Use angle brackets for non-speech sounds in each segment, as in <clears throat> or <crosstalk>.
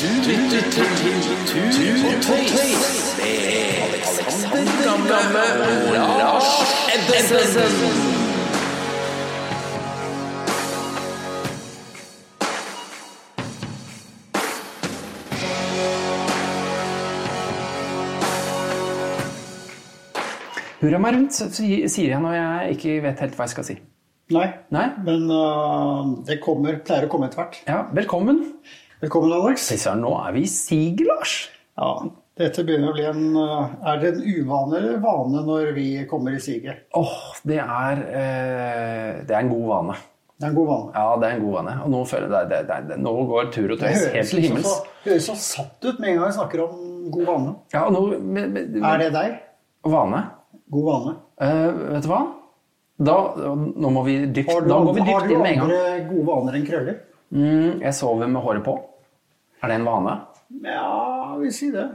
Du lytter til Tut og Tøys med Alexander Gamme og Lars Ebbesen. Hurra meg rundt, sier jeg når jeg ikke vet helt hva jeg skal si. Nei, Nei? men uh, det kommer, pleier å komme etter hvert. Ja, velkommen. Velkommen, Alex. Søren, nå er vi i siget, Lars. Ja, dette begynner å bli en øh, Er det en uvane eller vane når vi kommer i siget? Åh, det er, eh, det er en god vane. Det er en god vane. Ja, det er en god vane. Og nå føler jeg det, det, det, det, nå går tur og tøys helt til himmels. Det høres så satt ut med en gang vi snakker om god vane. Ja, nå, men, med, Er det deg? Vane. God vane. Eh, vet du hva? Da, nå må vi dypt, Har du, da går vi dypt inn med en gang. Har du andre gode vaner enn krøller? Mm, jeg sover med håret på. Er det en vane? Ja, vi sier det.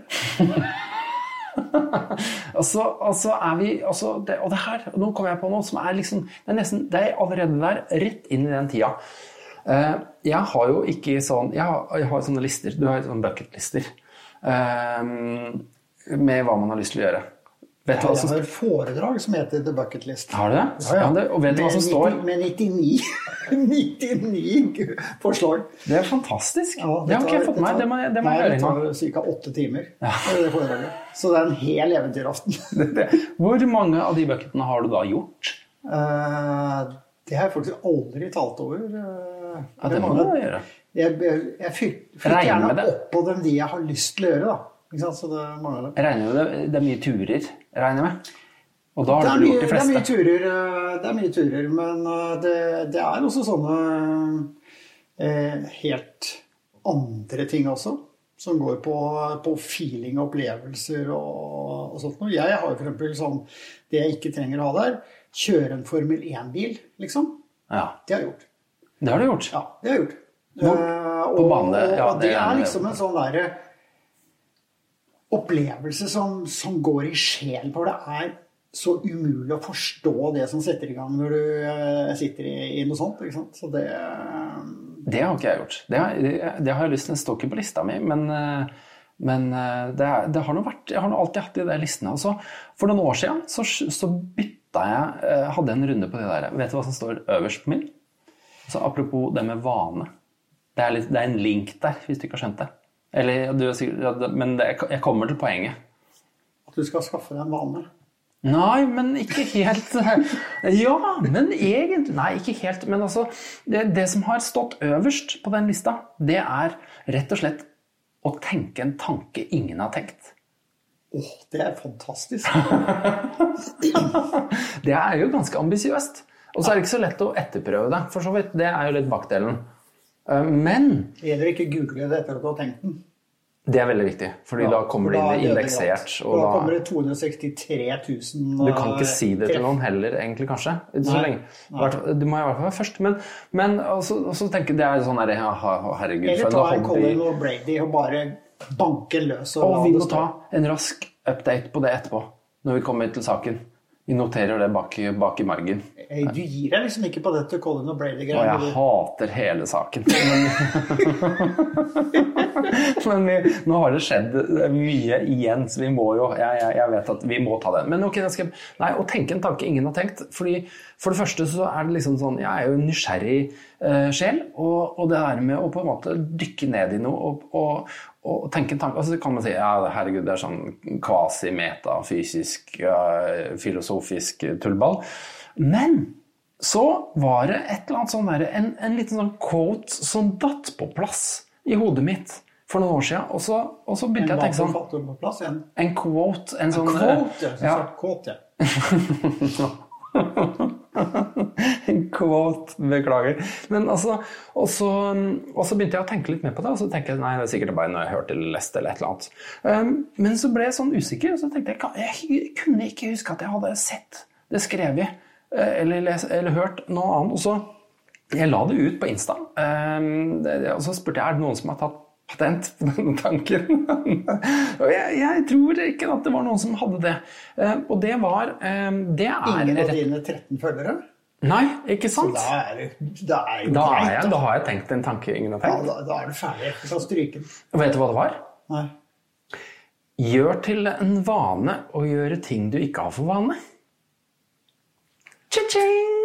Og så, og så er vi altså det, Og det her, nå kommer jeg på noe som er liksom Det er nesten, det er allerede der, rett inn i den tida. Uh, jeg har jo ikke sånn Jeg har, jeg har sånne lister. Du har sånne bucketlister. Uh, med hva man har lyst til å gjøre. Vet du hva Jeg har et foredrag som heter The Bucket List. Har du det? Ja, ja. det og vet du hva som står? Med 99, 99 <laughs> forslag. Det er fantastisk. Ja, det har ikke jeg fått med meg. Det må jeg, det må Nei, jeg det tar ca. åtte timer. det foredraget. Så det er en hel eventyraften. <laughs> Hvor mange av de bucketene har du da gjort? Uh, det har jeg faktisk aldri talt over. Uh, Ja, det må du gjøre. Jeg, jeg, jeg fyller gjerne det. oppå dem de jeg har lyst til å gjøre. da. Ikke sant? Så det er. Jeg regner med det, det er mye turer, regner jeg med. Og da har du gjort de det er mye fleste. turer, eh, det er mye turer, men eh, det, det er også sånne eh, helt andre ting også. Som går på, på feeling og opplevelser og, og sånt noe. Jeg har jo eksempel sånn Det jeg ikke trenger å ha der, kjøre en Formel 1-bil, liksom. Ja, Det har jeg gjort. det har du gjort. Ja, det har jeg gjort. Hvor- Eh, på bane, ja, og det det er liksom en sånn derre opplevelse som, som går i sjelen, for det er så umulig å forstå det som setter i gang når du eh, sitter i, i noe sånt. Ikke sant? Så det eh, Det har ikke jeg gjort. Det har, det, det har jeg lyst til. Det står ikke på lista mi, men, eh, men det, det har nå vært Jeg har nå alltid hatt de der listene. Altså, for noen år siden så, så bytta jeg Hadde en runde på de der. Vet du hva som står øverst på min? Så apropos det med vane. Det er, litt, det er en link der, hvis du ikke har skjønt det. Eller, du, er sikkert- men det, jeg kommer til poenget. at du skal skaffe deg en vane. Nei, men ikke helt <laughs> Ja, men egentlig Nei, ikke helt. Men altså, det, det som har stått øverst på den lista, det er rett og slett å tenke en tanke ingen har tenkt. Åh, det er fantastisk. <laughs> Det er jo ganske ambisiøst. Og så er det ikke så lett å etterprøve det, for så vidt. Det er jo litt bakdelen. Eh, Men Det gjelder ikke å google det etter at du har tenkt den. det er veldig viktig, fordi da kommer det inn er indeksert. Og da kommer det 263 000 Du kan ikke si det til noen heller, egentlig, kanskje. Så lenge. Du må i hvert fall være først. Men, men også, også tenke, det er sånn ja, herregud, Eller ta en. Colin og Brady og bare banke løs. Og og vi må ta en rask update på det etterpå, når vi kommer til saken. Vi noterer det bak, bak i margen. Du gir deg liksom ikke på dette Colin og Og Brady-greiene. jeg hater hele saken. <laughs> Men, vi, nå har det skjedd mye igjen, så vi må jo jeg, jeg, jeg vet at vi må ta det. Men ok, jeg skal nei, å tenke en tanke ingen har tenkt. fordi For det første så er det liksom sånn Jeg er jo en nysgjerrig eh, sjel. Og, og det der med å på en måte dykke ned i noe og, og, og tenke en tanke altså kan man si ja, herregud, det er sånn kvasi-metafysisk, eh, filosofisk tullball. Men så var det et eller annet sånn der, en, en liten sånn quote som datt på plass i hodet mitt for noen år siden. Og så, og så begynte jeg å tenke sånn på plass igjen? En quote, en sånn Quote, ja. ja, ja. Quote, <laughs> ja. <laughs> quote, beklager. Men altså, og så, begynte jeg å tenke litt mer på det, og så tenkte jeg nei, det er sikkert bare når jeg hørte eller leste eller et eller annet. Um, men så ble jeg sånn usikker, og så tenkte jeg jeg kunne ikke huske at jeg hadde sett det skrevet eh, eller, les, eller hørt noe annet. Og så jeg la det ut på Insta, um, og så spurte jeg er det noen som har tatt patent på denne tanken. <laughs> og jeg, jeg tror ikke at det var noen som hadde det. Eh, og det var eh, Det er Ingen av dine 13 følgere? Nei, ikke sant? Så da er det er Da, er jeg, da har jeg tenkt en tanke ingen har Ja, tenkt. da, da er du ferdig. Du kan stryke den. Vet du hva det var? Nei. Gjør til en vane å gjøre ting du ikke har for vane. Cha-ching!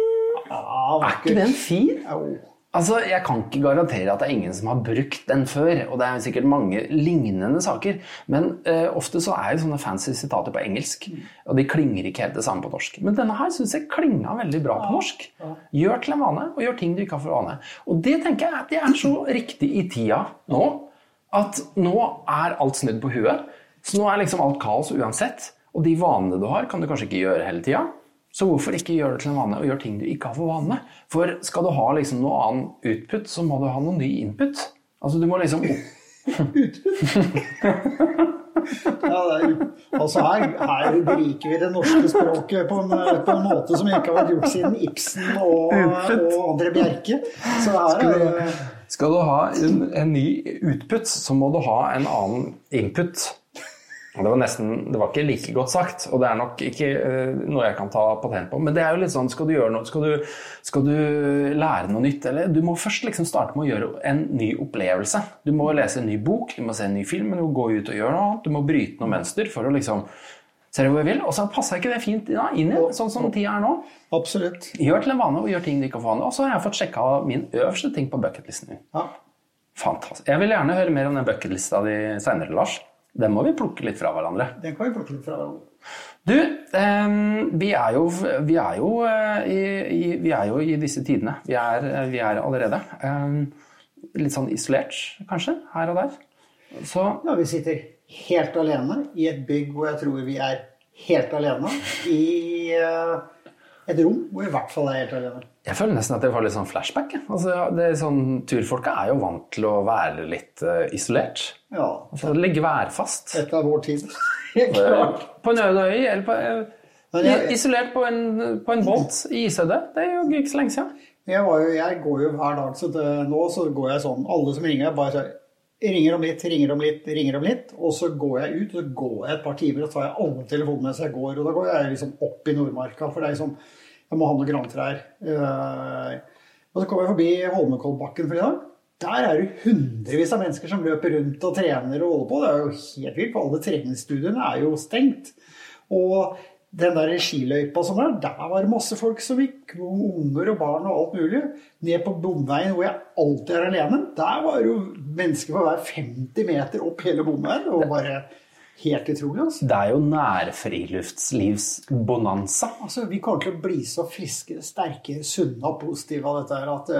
Ah, Er ikke den fin? Jo. Altså, Jeg kan ikke garantere at det er ingen som har brukt den før, og det er sikkert mange lignende saker, men uh, ofte så er jo sånne fancy sitater på engelsk, og de klinger ikke helt det samme på norsk. Men denne her syns jeg klinga veldig bra på norsk. Gjør til en vane, og gjør ting du ikke har for vane. Og det tenker jeg at det er så riktig i tida nå, at nå er alt snudd på huet. Så nå er liksom alt kaos uansett, og de vanene du har, kan du kanskje ikke gjøre hele tida. Så hvorfor ikke gjøre det til en vane og gjøre ting du ikke har for vane? For skal du ha liksom noe annen utput, så må du ha noe ny input. Altså du må liksom <laughs> Ja, det er, altså her, her beriker vi det norske språket på en, på en måte som ikke har vært gjort siden Ibsen og, og André Bjerke. Så her er det Skal du ha en, en ny utput, så må du ha en annen input. Det var nesten, det var ikke like godt sagt, og det er nok ikke uh, noe jeg kan ta patent på. Men det er jo litt sånn, skal du gjøre noe, skal du, skal du lære noe nytt, eller du må først liksom starte med å gjøre en ny opplevelse. Du må lese en ny bok, du må se en ny film, du må gå ut og gjøre noe annet. Du må bryte noe mønster for å liksom du hvor jeg vil? Og så passer ikke det fint ja, inn i sånn som tida er nå. Absolutt. Gjør til en vane og gjør ting du ikke for vane. Og så har jeg fått sjekka min øverste ting på bucketlisten min. Ja. Fantastisk. Jeg vil gjerne høre mer om den bucketlista di seinere, Lars. Den må vi plukke litt fra hverandre. Den kan vi plukke litt fra hverandre. Du, ehm, vi, er jo, vi, er jo, eh, i, vi er jo i disse tidene. Vi er, eh, vi er allerede. ehm, litt sånn isolert, kanskje, her og der. Så Ja, vi sitter helt alene i et bygg hvor jeg tror vi er helt alene. I eh, et rom hvor i hvert fall er helt alene. jeg føler nesten at det var litt sånn flashback. jeg. Altså, det sånn, turfolka er jo vant til å være litt uh, isolert. Ja, Altså ligge værfast. dette er vår tid. <laughs> Klart. På en øde øy, eller på, uh, jeg- isolert på en, på en båt i isødet. Det er jo ikke så lenge siden. Jeg, var jo, jeg går jo hver dag, så det, nå så går jeg sånn Alle som ringer, bare sier ringer om litt, ringer om litt, ringer om litt. Og så går jeg ut, og så går jeg et par timer, og så tar jeg alle telefonene mens jeg går. Og da går jeg liksom opp i Nordmarka, for det er liksom Jeg må ha noen grantrær. Eh, og så kommer jeg forbi Holmenkollbakken for i dag. Der er det hundrevis av mennesker som løper rundt og trener og holder på. Det er jo helt vilt, for alle treningsstudiene er jo stengt. Og den der skiløypa som er, der var det masse folk som gikk, unger og barn og alt mulig. Ned på bomveien hvor jeg alltid er alene, der var det jo mennesker på hver 50 meter opp hele bomveien. Og bare helt utrolig, altså. Det er jo nærfriluftslivsbonanza. altså. Vi kommer til å bli så friske, sterke, sunne og positive av dette her at uh,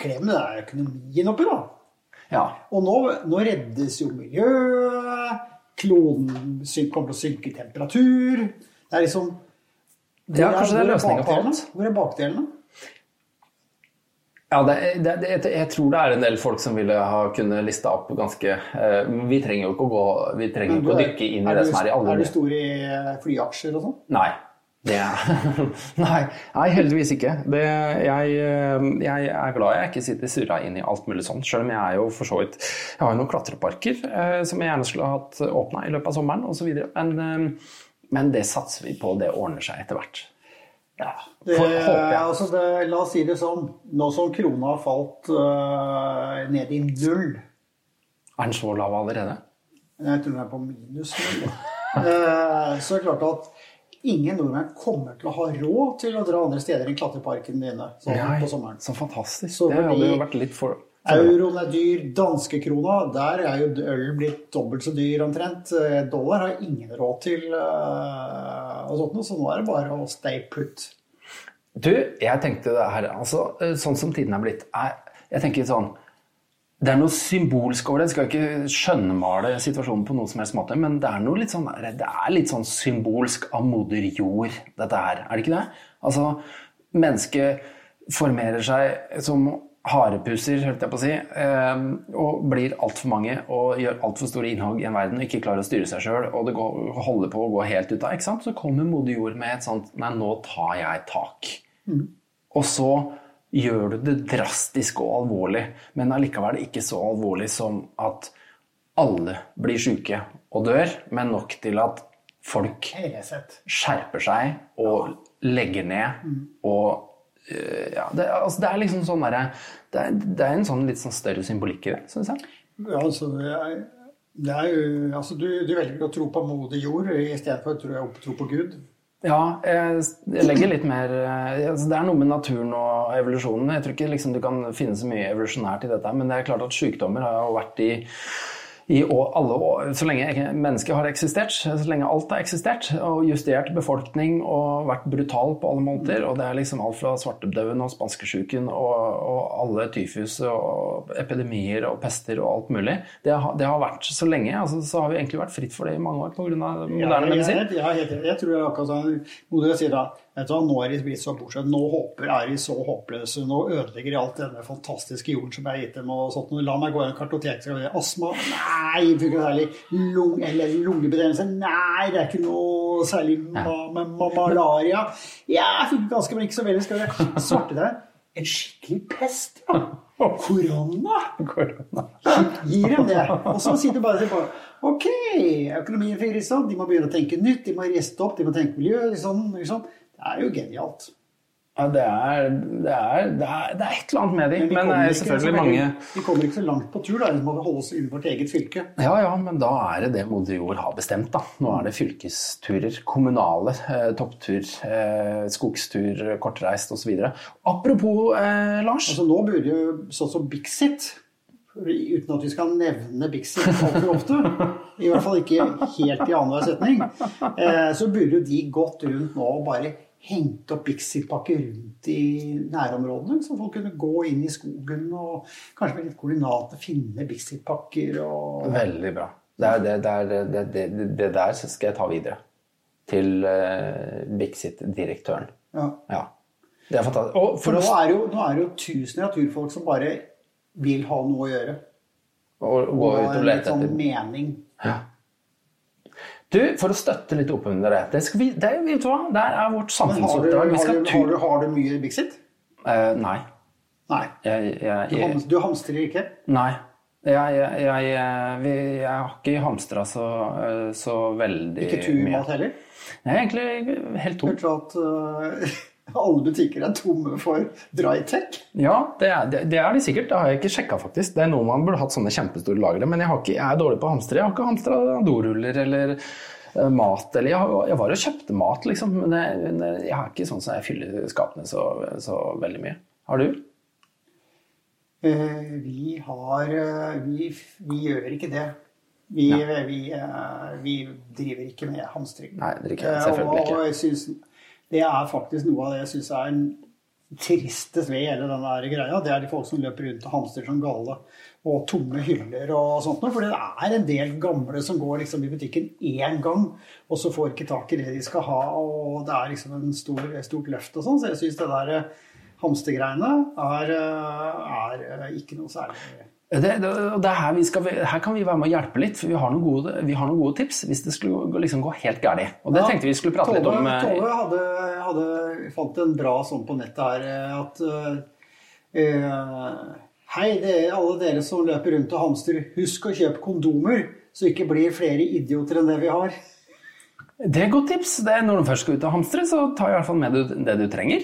Glem det der økonomien oppi, da. Ja. Og nå, nå reddes jo miljøet. Kloden kommer til å synke i temperatur. Det er liksom hvor Ja, kanskje det er løsninga på alt. Hvor er bakdelene? Ja, det, det, det, jeg tror det er en del folk som ville ha kunnet lista opp ganske uh, Vi trenger jo ikke å gå Vi trenger ikke å dykke inn i det som er i alle Er du stor i eh, flyaksjer og sånn? Nei. Det <laughs> nei, nei, heldigvis ikke. Det, jeg, eh, jeg er glad jeg ikke sitter surra inn i alt mulig sånt. Selv om jeg er jo for så vidt Jeg har jo noen klatreparker eh, som jeg gjerne skulle ha hatt åpna i løpet av sommeren osv. Men, eh, men det satser vi på. Det ordner seg etter hvert. Ja. Det, altså det, la oss si det sånn. Nå som krona har falt uh, ned i null Er den så lav allerede? Jeg tror den er på minus. <laughs> Eh, så er det klart at ingen nordmenn kommer til å ha råd til å dra andre steder enn klatreparken dine sånn på sommeren. så fantastisk. Så det hadde jo vært litt for Euroen er dyr, danskekrona, der er jo ølen blitt dobbelt så dyr omtrent. Eh, Dollar har ingen råd til, eh, og sånt, noe, så nå er det bare å stay put. Du, jeg tenkte det her altså, eh, Sånn som tiden er blitt er, Jeg tenker sånn Det er noe symbolsk over det. Jeg skal ikke skjønnmale situasjonen på noen som helst måte, men det er noe litt sånn Det er litt sånn symbolsk av moder jord, dette her. Er det ikke det? Altså, mennesket formerer seg som harepusser, holdt jeg på å si, eh, og blir altfor mange og gjør altfor store innhogg i en verden og ikke klarer å styre seg sjøl, og det går, holder på å gå helt ut av. ikke sant? Så kommer moder jord med et sånt Nei, nå tar jeg tak. Og så gjør du det drastisk og alvorlig, men allikevel ikke så alvorlig som at alle blir syke og dør, men nok til at folk skjerper seg og legger ned og eh, ja, det, altså, det er liksom sånn derre det, det er en sånn litt sånn større symbolikk i det, syns jeg. Ja, altså, det er, det er jo, altså du, du velger å tro på modig jord istedenfor å tro, tro på Gud. Ja, jeg, jeg legger litt mer eh, altså Det er noe med naturen og evolusjonen. Jeg tror ikke liksom, du kan finne så mye evolusjonært i dette, men det er klart at sykdommer har jo vært i i alle år, Så lenge mennesket har eksistert, så lenge alt har eksistert, og justert befolkning og vært brutal på alle måter, og det er liksom alt fra svartedauden og spanskesjuken og, og alle tyfus og epidemier og pester og alt mulig, det har, det har vært så lenge. Altså, så har vi egentlig vært fritt for det i mange år pga. moderne medisin. Jeg, jeg, jeg, jeg, jeg tror er akkurat sånn Moder sier da vet du hva, nå er de blitt så bortsett, nå håper, er de så håpløse, nå ødelegger de alt denne fantastiske jorden som jeg har gitt dem. og sånt. La meg gå i en kartotek. skal vi ha Astma? Nei, funker særlig. Lung, eller lungebetennelse? Nei, det er ikke noe særlig ma, malaria. Ja, funker ganske, men ikke så veldig. Skal vi svarte der? En skikkelig pest, ja. Korona? Korona. Gir dem det. Og så sitter du bare og sier Ok, økonomien fungerer sånn. De må begynne å tenke nytt, de må riste opp, de må tenke miljø. Liksom, liksom. Det er jo genialt. Ja, det er, det, er, det, er, det er et eller annet med dem, men det kommer er selvfølgelig mange Vi kommer ikke så langt på tur, da. Vi må holde oss innenfor vårt eget fylke. Ja, ja, men da er det det moder jord har bestemt, da. Nå er det fylkesturer, kommunale eh, topptur, eh, skogstur, kortreist osv. Apropos eh, Lars. Altså Nå burde jo sånn som Bixit Uten at vi skal nevne Bixit altfor ofte, i hvert fall ikke helt i annenhver setning, eh, så burde jo de gått rundt nå og bare hengt opp Bixit-pakker rundt i nærområdene. Så folk kunne gå inn i skogen og kanskje med litt koordinater finne Bixit-pakker og Veldig bra. Det, er, det, det, det, der skal jeg ta videre. Til uh, Bixit-direktøren. ja. Ja. Det er fantastisk. Og For for nå er, jo, nå er det jo tusener av turfolk som bare vil ha noe å gjøre. Og, Og ha og en litt sånn mening. Ja. Du, for å støtte litt opp under det, det vi, det, vet du hva? Der er vårt samfunnsoppdrag. har. Har, har, du, har du mye Bixit? Uh, nei. Nei. Jeg, jeg, jeg, du hamstrer ikke? nei. Jeg, jeg, jeg, vi, jeg har ikke hamstra så, eh, så veldig Ikke turmat heller? Er egentlig helt tom. Hørte at øh, alle butikker er tomme for drytech. Ja, det er, det, det er de sikkert. Det har jeg ikke sjekka, faktisk. Det er noe man burde hatt sånne kjempestore lagre. Men jeg, har ikke, jeg er dårlig på å hamstre. Jeg har ikke hamstra doruller eller eh, mat. Eller jeg, jeg var og kjøpte mat, liksom. Men jeg, jeg har ikke sånn som jeg fyller skapene så, så veldig mye. Har du? Eh, Vi har øh, vi, vi gjør ikke det. Vi, vi, øh, vi driver ikke med hamstring. Nei, er Eh, selvfølgelig ikke. Og jeg synes, det er faktisk noe av det jeg syns er tristest ved hele den der greia. Det er de folk som løper rundt og hamstrer som gale. Og tomme hyller og sånt noe. For det er en del gamle som går liksom i butikken én gang, og så får ikke tak i det de skal ha. Og det er liksom en stor, stort løft og sånn. Så jeg syns det der eh, hamstergreiene er, eh, er eh, ikke noe særlig Det, det, det er her, vi skal, her kan vi være med å hjelpe litt, for vi har noen gode, vi har noen gode tips hvis det skulle gå- liksom gå helt galt. Og det Ja, tenkte vi skulle prate litt om. eh, Tove hadde, hadde, fant en bra sånn på nettet her eh, at uh, Hei, det er alle dere som løper rundt og hamstrer, husk å kjøpe kondomer, så ikke blir flere idioter enn det vi har. Det er et godt tips. Det er når du først skal ut og hamstre, så ta i hvert fall med det, det du trenger.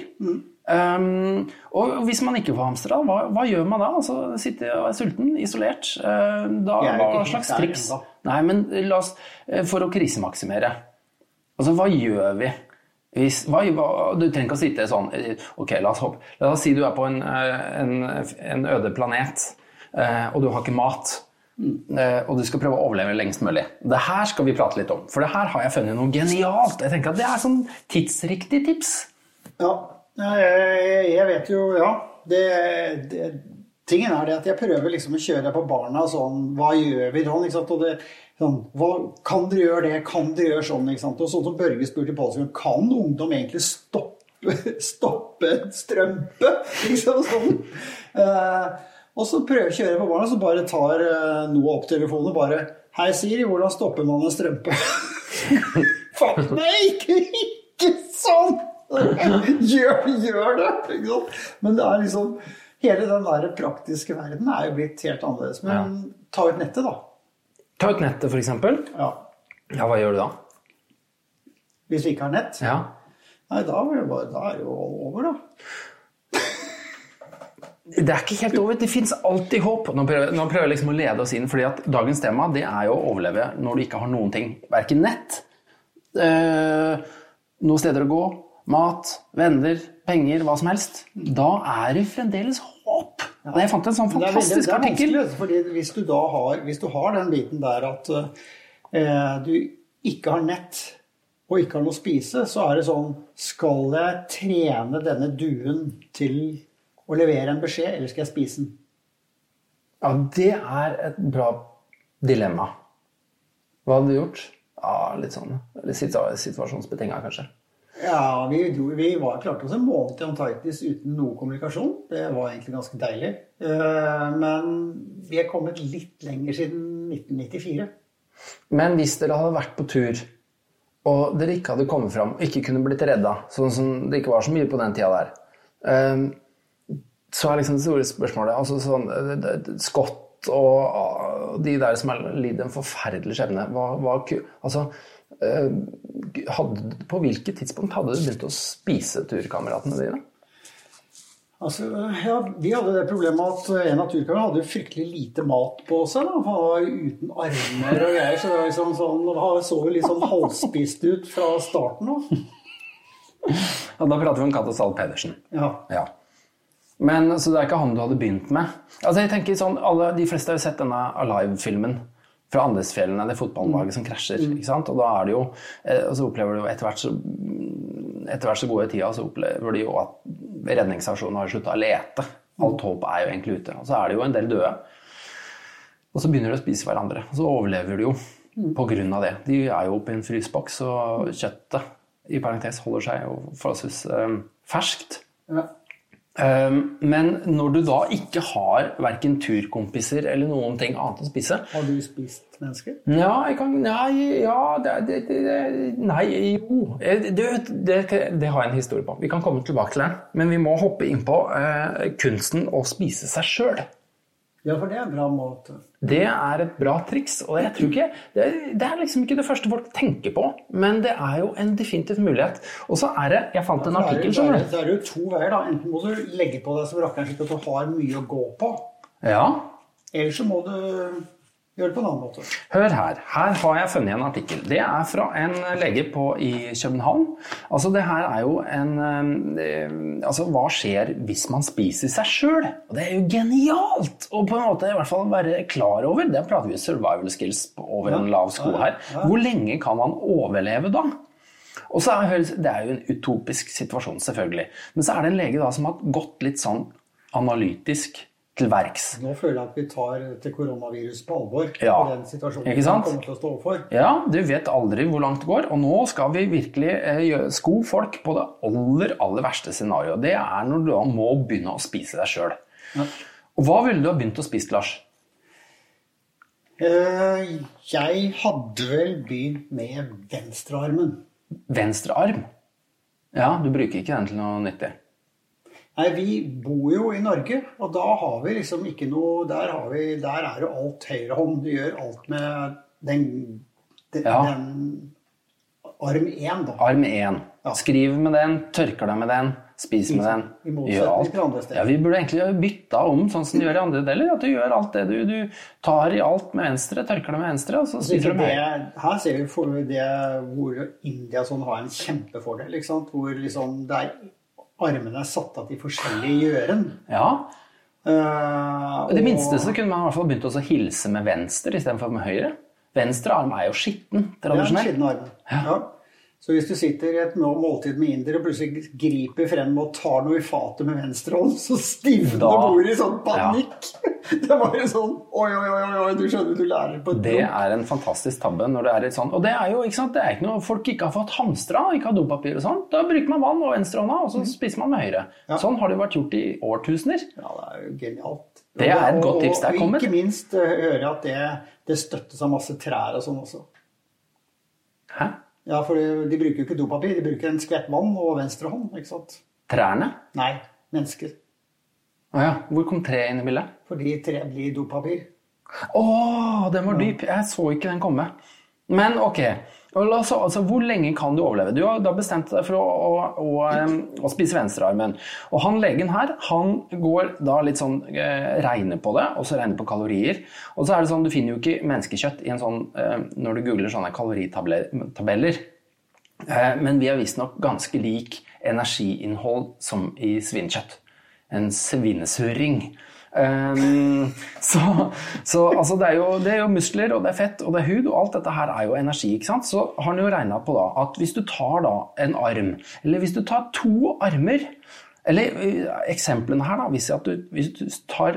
Um, og hvis man ikke får hamstra, hva, hva gjør man da? Altså, Sitte og er sulten, isolert. Uh, da, hva slags triks? Nei, men la oss, eh, For å krisemaksimere. Altså, hva gjør vi? Hvis, hva, du trenger ikke å sitte sånn eh, Ok, la oss hoppe. La oss si du er på en, en, en øde planet, og du har ikke mat. eh, Og du skal prøve å overleve lengst mulig. Det her skal vi prate litt om. For det her har jeg funnet noe genialt. Jeg tenker at Det er sånn tidsriktig tips. Ja, jeg, vet jo Ja. Det, det, tingen er det at jeg prøver liksom å kjøre på barna sånn Hva gjør vi sånn? Ikke sant? Og det, sånn, hva, kan dere gjøre det? Kan dere gjøre sånn? Ikke sant? Og sånn som Børge spurte i påsken, kan ungdom egentlig stoppe, <laughs> stoppe strømpe? Liksom sånn. Eh, og så prøver jeg å kjøre på barna, så bare tar eh, Noah opp telefonen og bare Hei, Siri, hvordan stopper man en strømpe? <laughs> Fatt meg ikke, ikke sånn! <laughs> Gjør, gjør det! Ikke sant? Men det er liksom Hele den der praktiske verden er jo blitt helt annerledes. Men ta ut nettet, da. Ta ut nettet, f.eks. Ja. Ja, hva gjør du da? Hvis vi ikke har nett. Ja. Nei, da er det, bare, da er jo over, da. Det er ikke helt over. Det fins alltid håp. Nå prøver, nå prøver jeg liksom å lede oss inn, fordi at dagens tema det er jo å overleve når du ikke har noen ting. Verken nett, øh, noen steder å gå, mat, venner, penger, hva som helst. Da er det fremdeles håp. Ja. Jeg fant en sånn er fantastisk artikkel. hvis du har, hvis du har den biten der at eh, du ikke har nett og ikke har noe å spise, så er det sånn Skal jeg trene denne duen til å levere en beskjed, eller skal jeg spise den? Ja, det er et bra dilemma. Hva hadde du gjort? Ja, litt sånn litt situa- situasjonsbetinga, kanskje. Ja, vi, dro, vi var klarte oss en måned i Antarktis uten noe kommunikasjon. Det var egentlig ganske deilig. Eh, Men vi er kommet litt lenger siden 1994. Men hvis dere hadde vært på tur, og dere ikke hadde kommet fram, og ikke kunne blitt redda, sånn som det ikke var så mye på den tida der, eh, så er liksom det store spørsmålet altså sånn, eh, Scott og de der som har lidd en forferdelig skjebne hva, hva, altså, hadde, På hvilket tidspunkt hadde du begynt å spise turkameratene dine? Altså, ja, Vi hadde det problemet at en av turkameratene hadde fryktelig lite mat på seg. da. Han var uten armer og greier, så det var liksom sånn, han så jo litt sånn halvspist ut fra starten av. Ja, da prater vi om Cato Zahl Pedersen. Ja. Ja. Men så det er ikke han du hadde begynt med? Altså jeg tenker sånn, alle, De fleste har jo sett denne Alive-filmen fra Andesfjellene, det fotballaget som krasjer. ikke sant? Og da er det jo, eh, og så opplever du jo etter hvert så etter hvert så går tida, så opplever de jo at redningsaksjonen har slutta å lete. Alt håp er jo egentlig ute. Og så er det jo en del døde. Og så begynner de å spise hverandre. Og så overlever de jo på grunn av det. De er jo oppe i en fryseboks, og kjøttet i parentes holder seg jo forholdsvis eh, ferskt. ja. Um, Men når du da ikke har verken turkompiser eller noen ting annet å spise Har du spist mennesker? Ja, jeg kan Nei, ja det, det, det, Nei, jo Eh, det, har jeg en historie på. Vi kan komme tilbake til den. Men vi må hoppe inn på eh, kunsten å spise seg sjøl. Ja, for det er en bra måte. Det er et bra triks. Og jeg tror ikke det, er- det er liksom ikke det første folk tenker på, men det er jo en definitiv mulighet. Og så er det Jeg fant en er det, artikkel, så er det, er jo to veier. da. Enten må du legge på deg som rakkeren slik at du har mye å gå på. Ja. Eller så må du gjøre det på en annen måte. Hør her. Her har jeg funnet en artikkel. Det er fra en lege på, i København. Altså, det her er jo en eh, Altså, hva skjer hvis man spiser seg sjøl? Og det er jo genialt! Og på en måte i hvert fall være klar over. Der prater vi survival skills over over en lav sko her. Hvor lenge kan man overleve da? Og så er det, det er jo en utopisk situasjon, selvfølgelig. Men så er det en lege da som har gått litt sånn analytisk til verks. Nå føler jeg at vi tar dette koronaviruset på alvor. Ja, den situasjonen vi kommer til å stå overfor. Ja, du vet aldri hvor langt det går, og nå skal vi virkelig eh, sko folk på det aller, aller verste scenarioet. Det er når du da må begynne å spise deg sjøl. Og hva ville du ha begynt å spise, Lars? Eh, Jeg hadde vel begynt med venstrearmen. Venstre arm? Ja, du bruker ikke den til noe nyttig. Nei, vi bor jo i Norge, og da har vi liksom ikke noe Der, har vi, der er jo alt høyrehånd. Du gjør alt med den, den, Ja. den arm én, da. Arm 1. Ja. Skriv med den, tørker deg med den, spis med den. I motsetning til andre steder. Ja, vi burde egentlig bytta om sånn som de gjør i andre deler. At du gjør alt det du, du tar i alt med venstre, tørker det med venstre, og så spiser du med det, her ser vi for det hvor India sånn har en kjempefordel. Ikke sant? Hvor liksom der armene er satt av til forskjellige gjøren. Ja, Uh, det minste så kunne man i hvert fall begynt å hilse med venstre istedenfor med høyre. Venstre arm er jo skitten, er den tradisjonelt. skitne. Ja. Så hvis du sitter i et måltid med indere og plutselig griper frem og tar noe i fatet med venstre hånd, så stivner bordet i sånn panikk. <laughs> Det er bare sånn Oi, oi, oi, oi, du skjønner, du lærer på et Det blunk. er en fantastisk tabbe. når det er litt sånn. Og det er jo ikke sant, det er ikke noe folk ikke har fått hamstra, ikke har dopapir og sånn. Da bruker man vann og venstrehånda, og så spiser man med høyre. Mm. Ja. Sånn har det jo vært gjort i årtusener. Ja, det er jo genialt. Det er et godt tips. Det er Og ikke minst eh, høre at det, det støttes av masse trær og sånn også. Hæ? Ja, for de bruker jo ikke dopapir, de bruker en skvett vann og venstre hånd, ikke sant? Trærne? Nei, mennesker. Å ja. Hvor kom treet inn i bildet? Fordi tre blir dopapir. Å, den var dyp. Jeg så ikke den komme. Men ok. Oss, altså, hvor lenge kan du overleve? Du har da bestemt deg for å, å, å, å spise venstrearmen. Og han legen her, han går da litt sånn eh, regner på det, og så regner på kalorier. Og så er det sånn, du finner jo ikke menneskekjøtt i en sånn, eh, når du googler sånne kaloritabeller. Eh, men vi har visstnok ganske lik energiinnhold som i svinekjøtt. En svinesurring. Um, så så altså det, er jo, det er jo muskler, og det er fett, og det er hud, og alt dette her er jo energi. ikke sant? Så har han jo regna på da at hvis du tar da en arm, eller hvis du tar to armer Eller uh, eksemplene her, da, viser at du, hvis du tar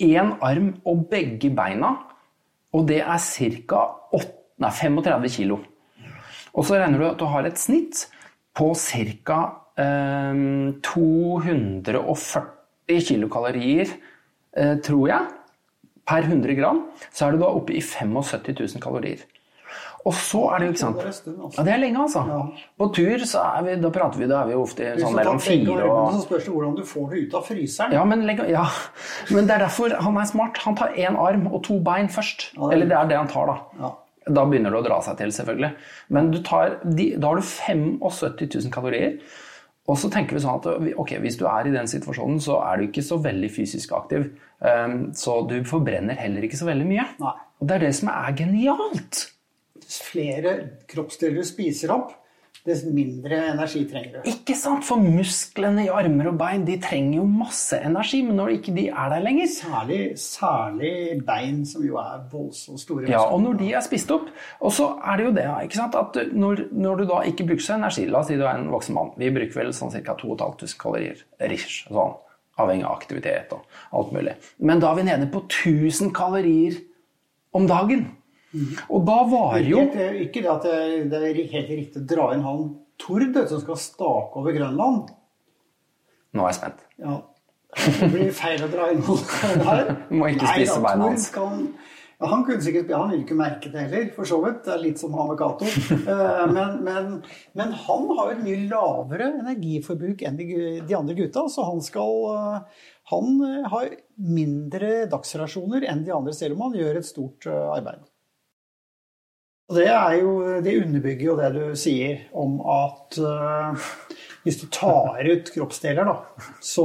én arm og begge beina, og det er ca. 35 kilo. Og så regner du at du har et snitt på ca. Um, 240 kilokalorier, eh, tror jeg, per 100 gram. Så er du da oppe i 75 000 kalorier. Og så er det jo ikke sant altså. Ja, det er lenge, altså. Ja. På tur så er vi, da prater vi, da er vi ofte sånn mellom fire og Så spørs det hvordan du får det ut av fryseren. ja men, ja, men det er derfor han er smart. Han tar én arm og to bein først. Ja, er Eller det er det han tar, da. Da begynner det å dra seg til, selvfølgelig. Men du tar, de, da har du 75 000 kalorier. Og så tenker vi sånn at ok, hvis du er i den situasjonen, så er du ikke så veldig fysisk aktiv. Um, så du forbrenner heller ikke så veldig mye. Nei. Og det er det som er genialt. Flere kroppsdeler spiser opp, dess mindre energi trenger du. Ikke sant? For musklene i armer og bein de trenger jo masse energi, men når ikke de er der lenger Særlig, særlig bein, som jo er voldsomt store. Ja, og når de er spist opp Og så er det jo det ikke sant? at når, når du da ikke bruker så energi La oss si du er en voksen mann. Vi bruker vel sånn ca. 2500 kalorier. Rish, sånn, avhengig av aktivitet og alt mulig. Men da er vi nede på 1000 kalorier om dagen. Og da var jo eh, ikke det at det, det er helt riktig å dra inn han Tord som skal stake over Grønland. Nå er jeg spent. Ja, Det blir feil å dra inn han her. <laughs> Må ikke spise da, beina hans. Kan, ja, han kunne sikkert, han ville ikke merke det heller, for så vidt. Det er litt som Cato. <laughs> Eh, men, men, men han har jo et mye lavere energiforbruk enn de, de andre gutta, så han skal eh, Han eh, har mindre dagsrasjoner enn de andre, selv om han gjør et stort arbeid. Og det, er jo, det underbygger jo det du sier om at uh, hvis du tar ut kroppsdeler, da, så,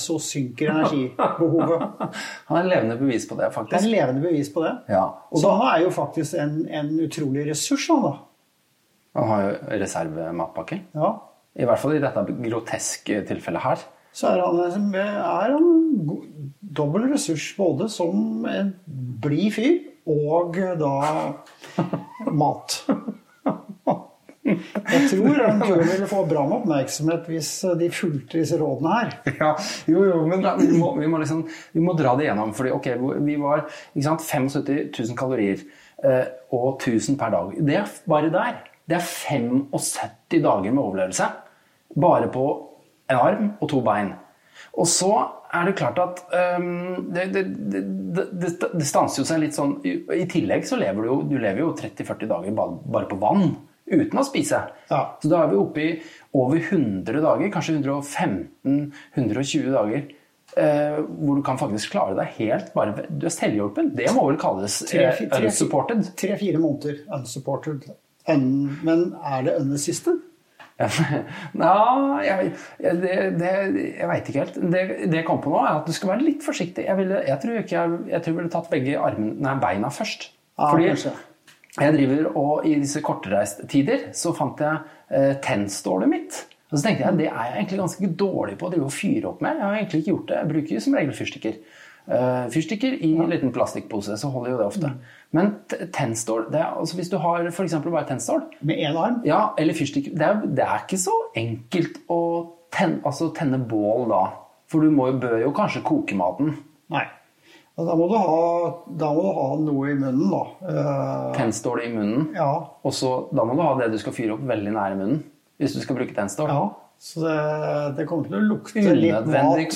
så synker energibehovet. <laughs> Han er levende bevis på det, faktisk. Han er en levende bevis på det. Ja. Og da er jo faktisk en, en utrolig ressurs, han da. Han har jo reservematpakke. Ja. I hvert fall i dette groteske tilfellet her. Så er han, er han dobbel ressurs både som en blid fyr og da mat. Jeg tror han Tord ville få bra med oppmerksomhet hvis de fulgte disse rådene her. Ja, jo, jo, men da, vi, må, vi, må liksom, vi må dra det gjennom. fordi ok, vi var sant, 75 000 kalorier eh, og 1000 per dag. Det er bare der. Det er 75 dager med overlevelse. Bare på en arm og to bein. Og så er det klart at um, det, det, det, det, stanser jo seg litt sånn I tillegg så lever du jo, du lever jo 30-40 dager bare på vann. Uten å spise. Ja. Så da er vi oppe i over 100 dager, kanskje 115-120 dager, eh, hvor du kan faktisk klare deg helt bare Du er selvhjulpen. Det må vel kalles eh, unsupported. Tre-fire måneder unsupported. Un, men er det unassisted? <laughs> Nei, jeg, det, det, jeg veit ikke helt. Det, det jeg kom på nå, er at du skal være litt forsiktig. Jeg, ville, jeg tror ikke jeg, jeg tror jeg ville tatt begge armene, nei, beina først. Ja, Fordi kanskje. jeg driver og i disse kortreisttider så fant jeg eh, tennstålet mitt. Og så tenkte jeg det er jeg egentlig ganske dårlig på å drive og fyre opp med. Jeg har egentlig ikke gjort det. Jeg bruker som regel fyrstikker. Eh, fyrstikker i en liten plastikkpose, så holder jo det ofte. Men tennstål det er, altså Hvis du har f.eks. bare tennstål, Med én arm? ja, eller fyrstikker. det er, det er ikke så enkelt å tenne, altså tenne bål da. For du må, bør jo kanskje koke maten. Nei. Da må, du ha, da må du ha noe i munnen, da. Eh, Tennstål i munnen. ja. Og så, da må du ha det du skal fyre opp veldig nære munnen. Hvis du skal bruke tennstål. ja. Så det, det kommer til å lukte litt mat.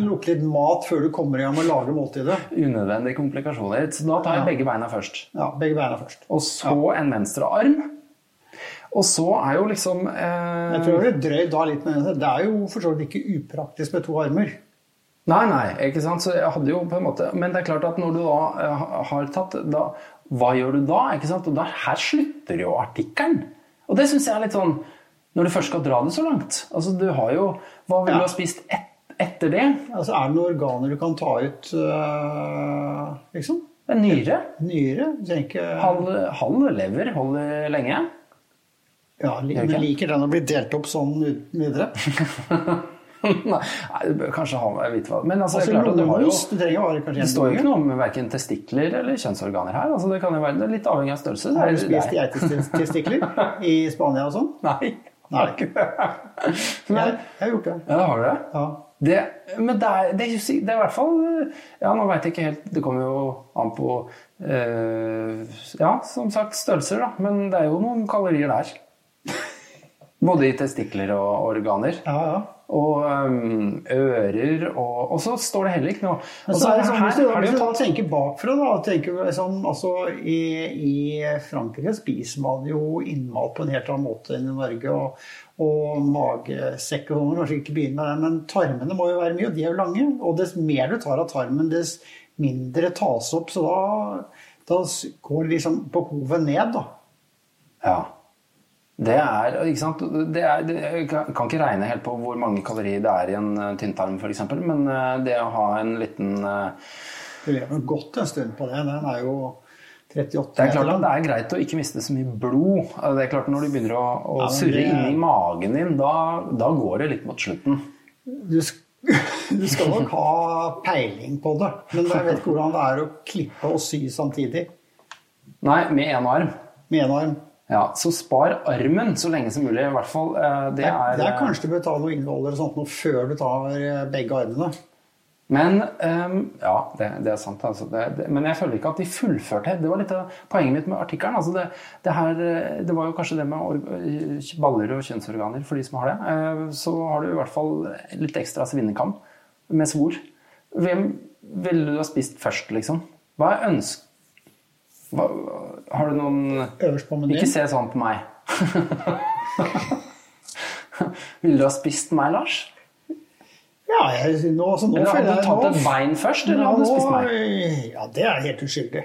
lukte litt mat før du kommer i gang med å lage måltidet. Unødvendige komplikasjoner. Så da tar jeg Ja. begge beina først. Ja, begge beina først. Og så en venstre arm. Og så er jo liksom eh, Jeg tror det er drøyt da litt med det. Det er jo for så vidt ikke upraktisk med to armer. Nei, nei, ikke sant. Så jeg hadde jo på en måte Men det er klart at når du da eh, har tatt da, Hva gjør du da? ikke sant? Og da, her slutter jo artikkelen. Og det syns jeg er litt sånn Når du først skal dra det så langt. Altså, du har jo Hva vil Ja. du ha spist et, etter det? Altså, er det noen organer du kan ta ut, øh, liksom? En nyre? Nyre? tenker jeg. Halv, halv lever holder lenge. Ja, men liker den å bli delt opp sånn uten videre? <laughs> Nei, du bør kanskje ha jeg vet hva. Men altså, Altså, det klart du har jo kanskje Det står jo ikke noe om verken testikler eller kjønnsorganer her. Altså, det kan jo være litt avhengig av størrelse. Har du spist er- geitestikler i Spania og sånn? <laughs> Nei. Nei. <laughs> Men. Jeg, jeg har gjort det. ja, har du det? Ja. Det, men det er, det, er, det er i hvert fall Ja, nå veit jeg ikke helt Det kommer jo an på eh, Ja, som sagt, størrelser, da. Men det er jo noen kalorier der. <laughs> Både i testikler og organer. Ja, ja. Og um, ører og Og så står det heller ikke noe Men Og så er det sånn, her hvis du, du da tenker bakfra, da tenker vi sånn, altså, i, I Frankrike spiser man jo innmat på en helt annen måte enn i Norge. Og, og magesekk og sånn, kanskje ikke begynne med det, men tarmene må jo være mye, og de er jo lange. Og dess mer du tar av tarmen, dess mindre tas opp. Så da, da går liksom behovet ned, da. Ja. Det er, ikke sant? Det er, det, jeg kan ikke regne helt på hvor mange kalorier det er i en eh, tynntarm f.eks., men eh, det å ha en liten eh, Du lever godt en stund på det. Den er jo 38 Det er klart at det er greit å ikke miste så mye blod. Det er klart Når du begynner å, å Ja, surre er... inni magen din, da, da går det litt mot slutten. Du, <laughs> du skal nok ha peiling på det, men jeg vet ikke hvordan det er å klippe og sy samtidig. Nei, med én arm. Med en arm. Ja, Så spar armen så lenge som mulig. i hvert fall. Eh, Det er, det er kanskje du bør ta noe innvoller og sånt noe før du tar eh, begge armene. Men um, Ja, det, det er sant. Altså. Det, det, men jeg føler ikke at de fullførte. Det var litt av poenget mitt med artikkelen. Altså det, det, her, eh, det var jo kanskje det med baller og kjønnsorganer for de som har det. Eh, Så har du i hvert fall litt ekstra svinnekam med svor. Hvem ville du ha spist først, liksom? Hva er ønsk... Hva, har du noen Øverst på menyen. Ikke se sånn på meg. <laughs> Ville du ha spist meg, Lars? Ja, jeg, nå, altså, nå Eller hadde du tatt et bein først, eller nå, hadde du spist meg? Ja, det er helt uskyldig.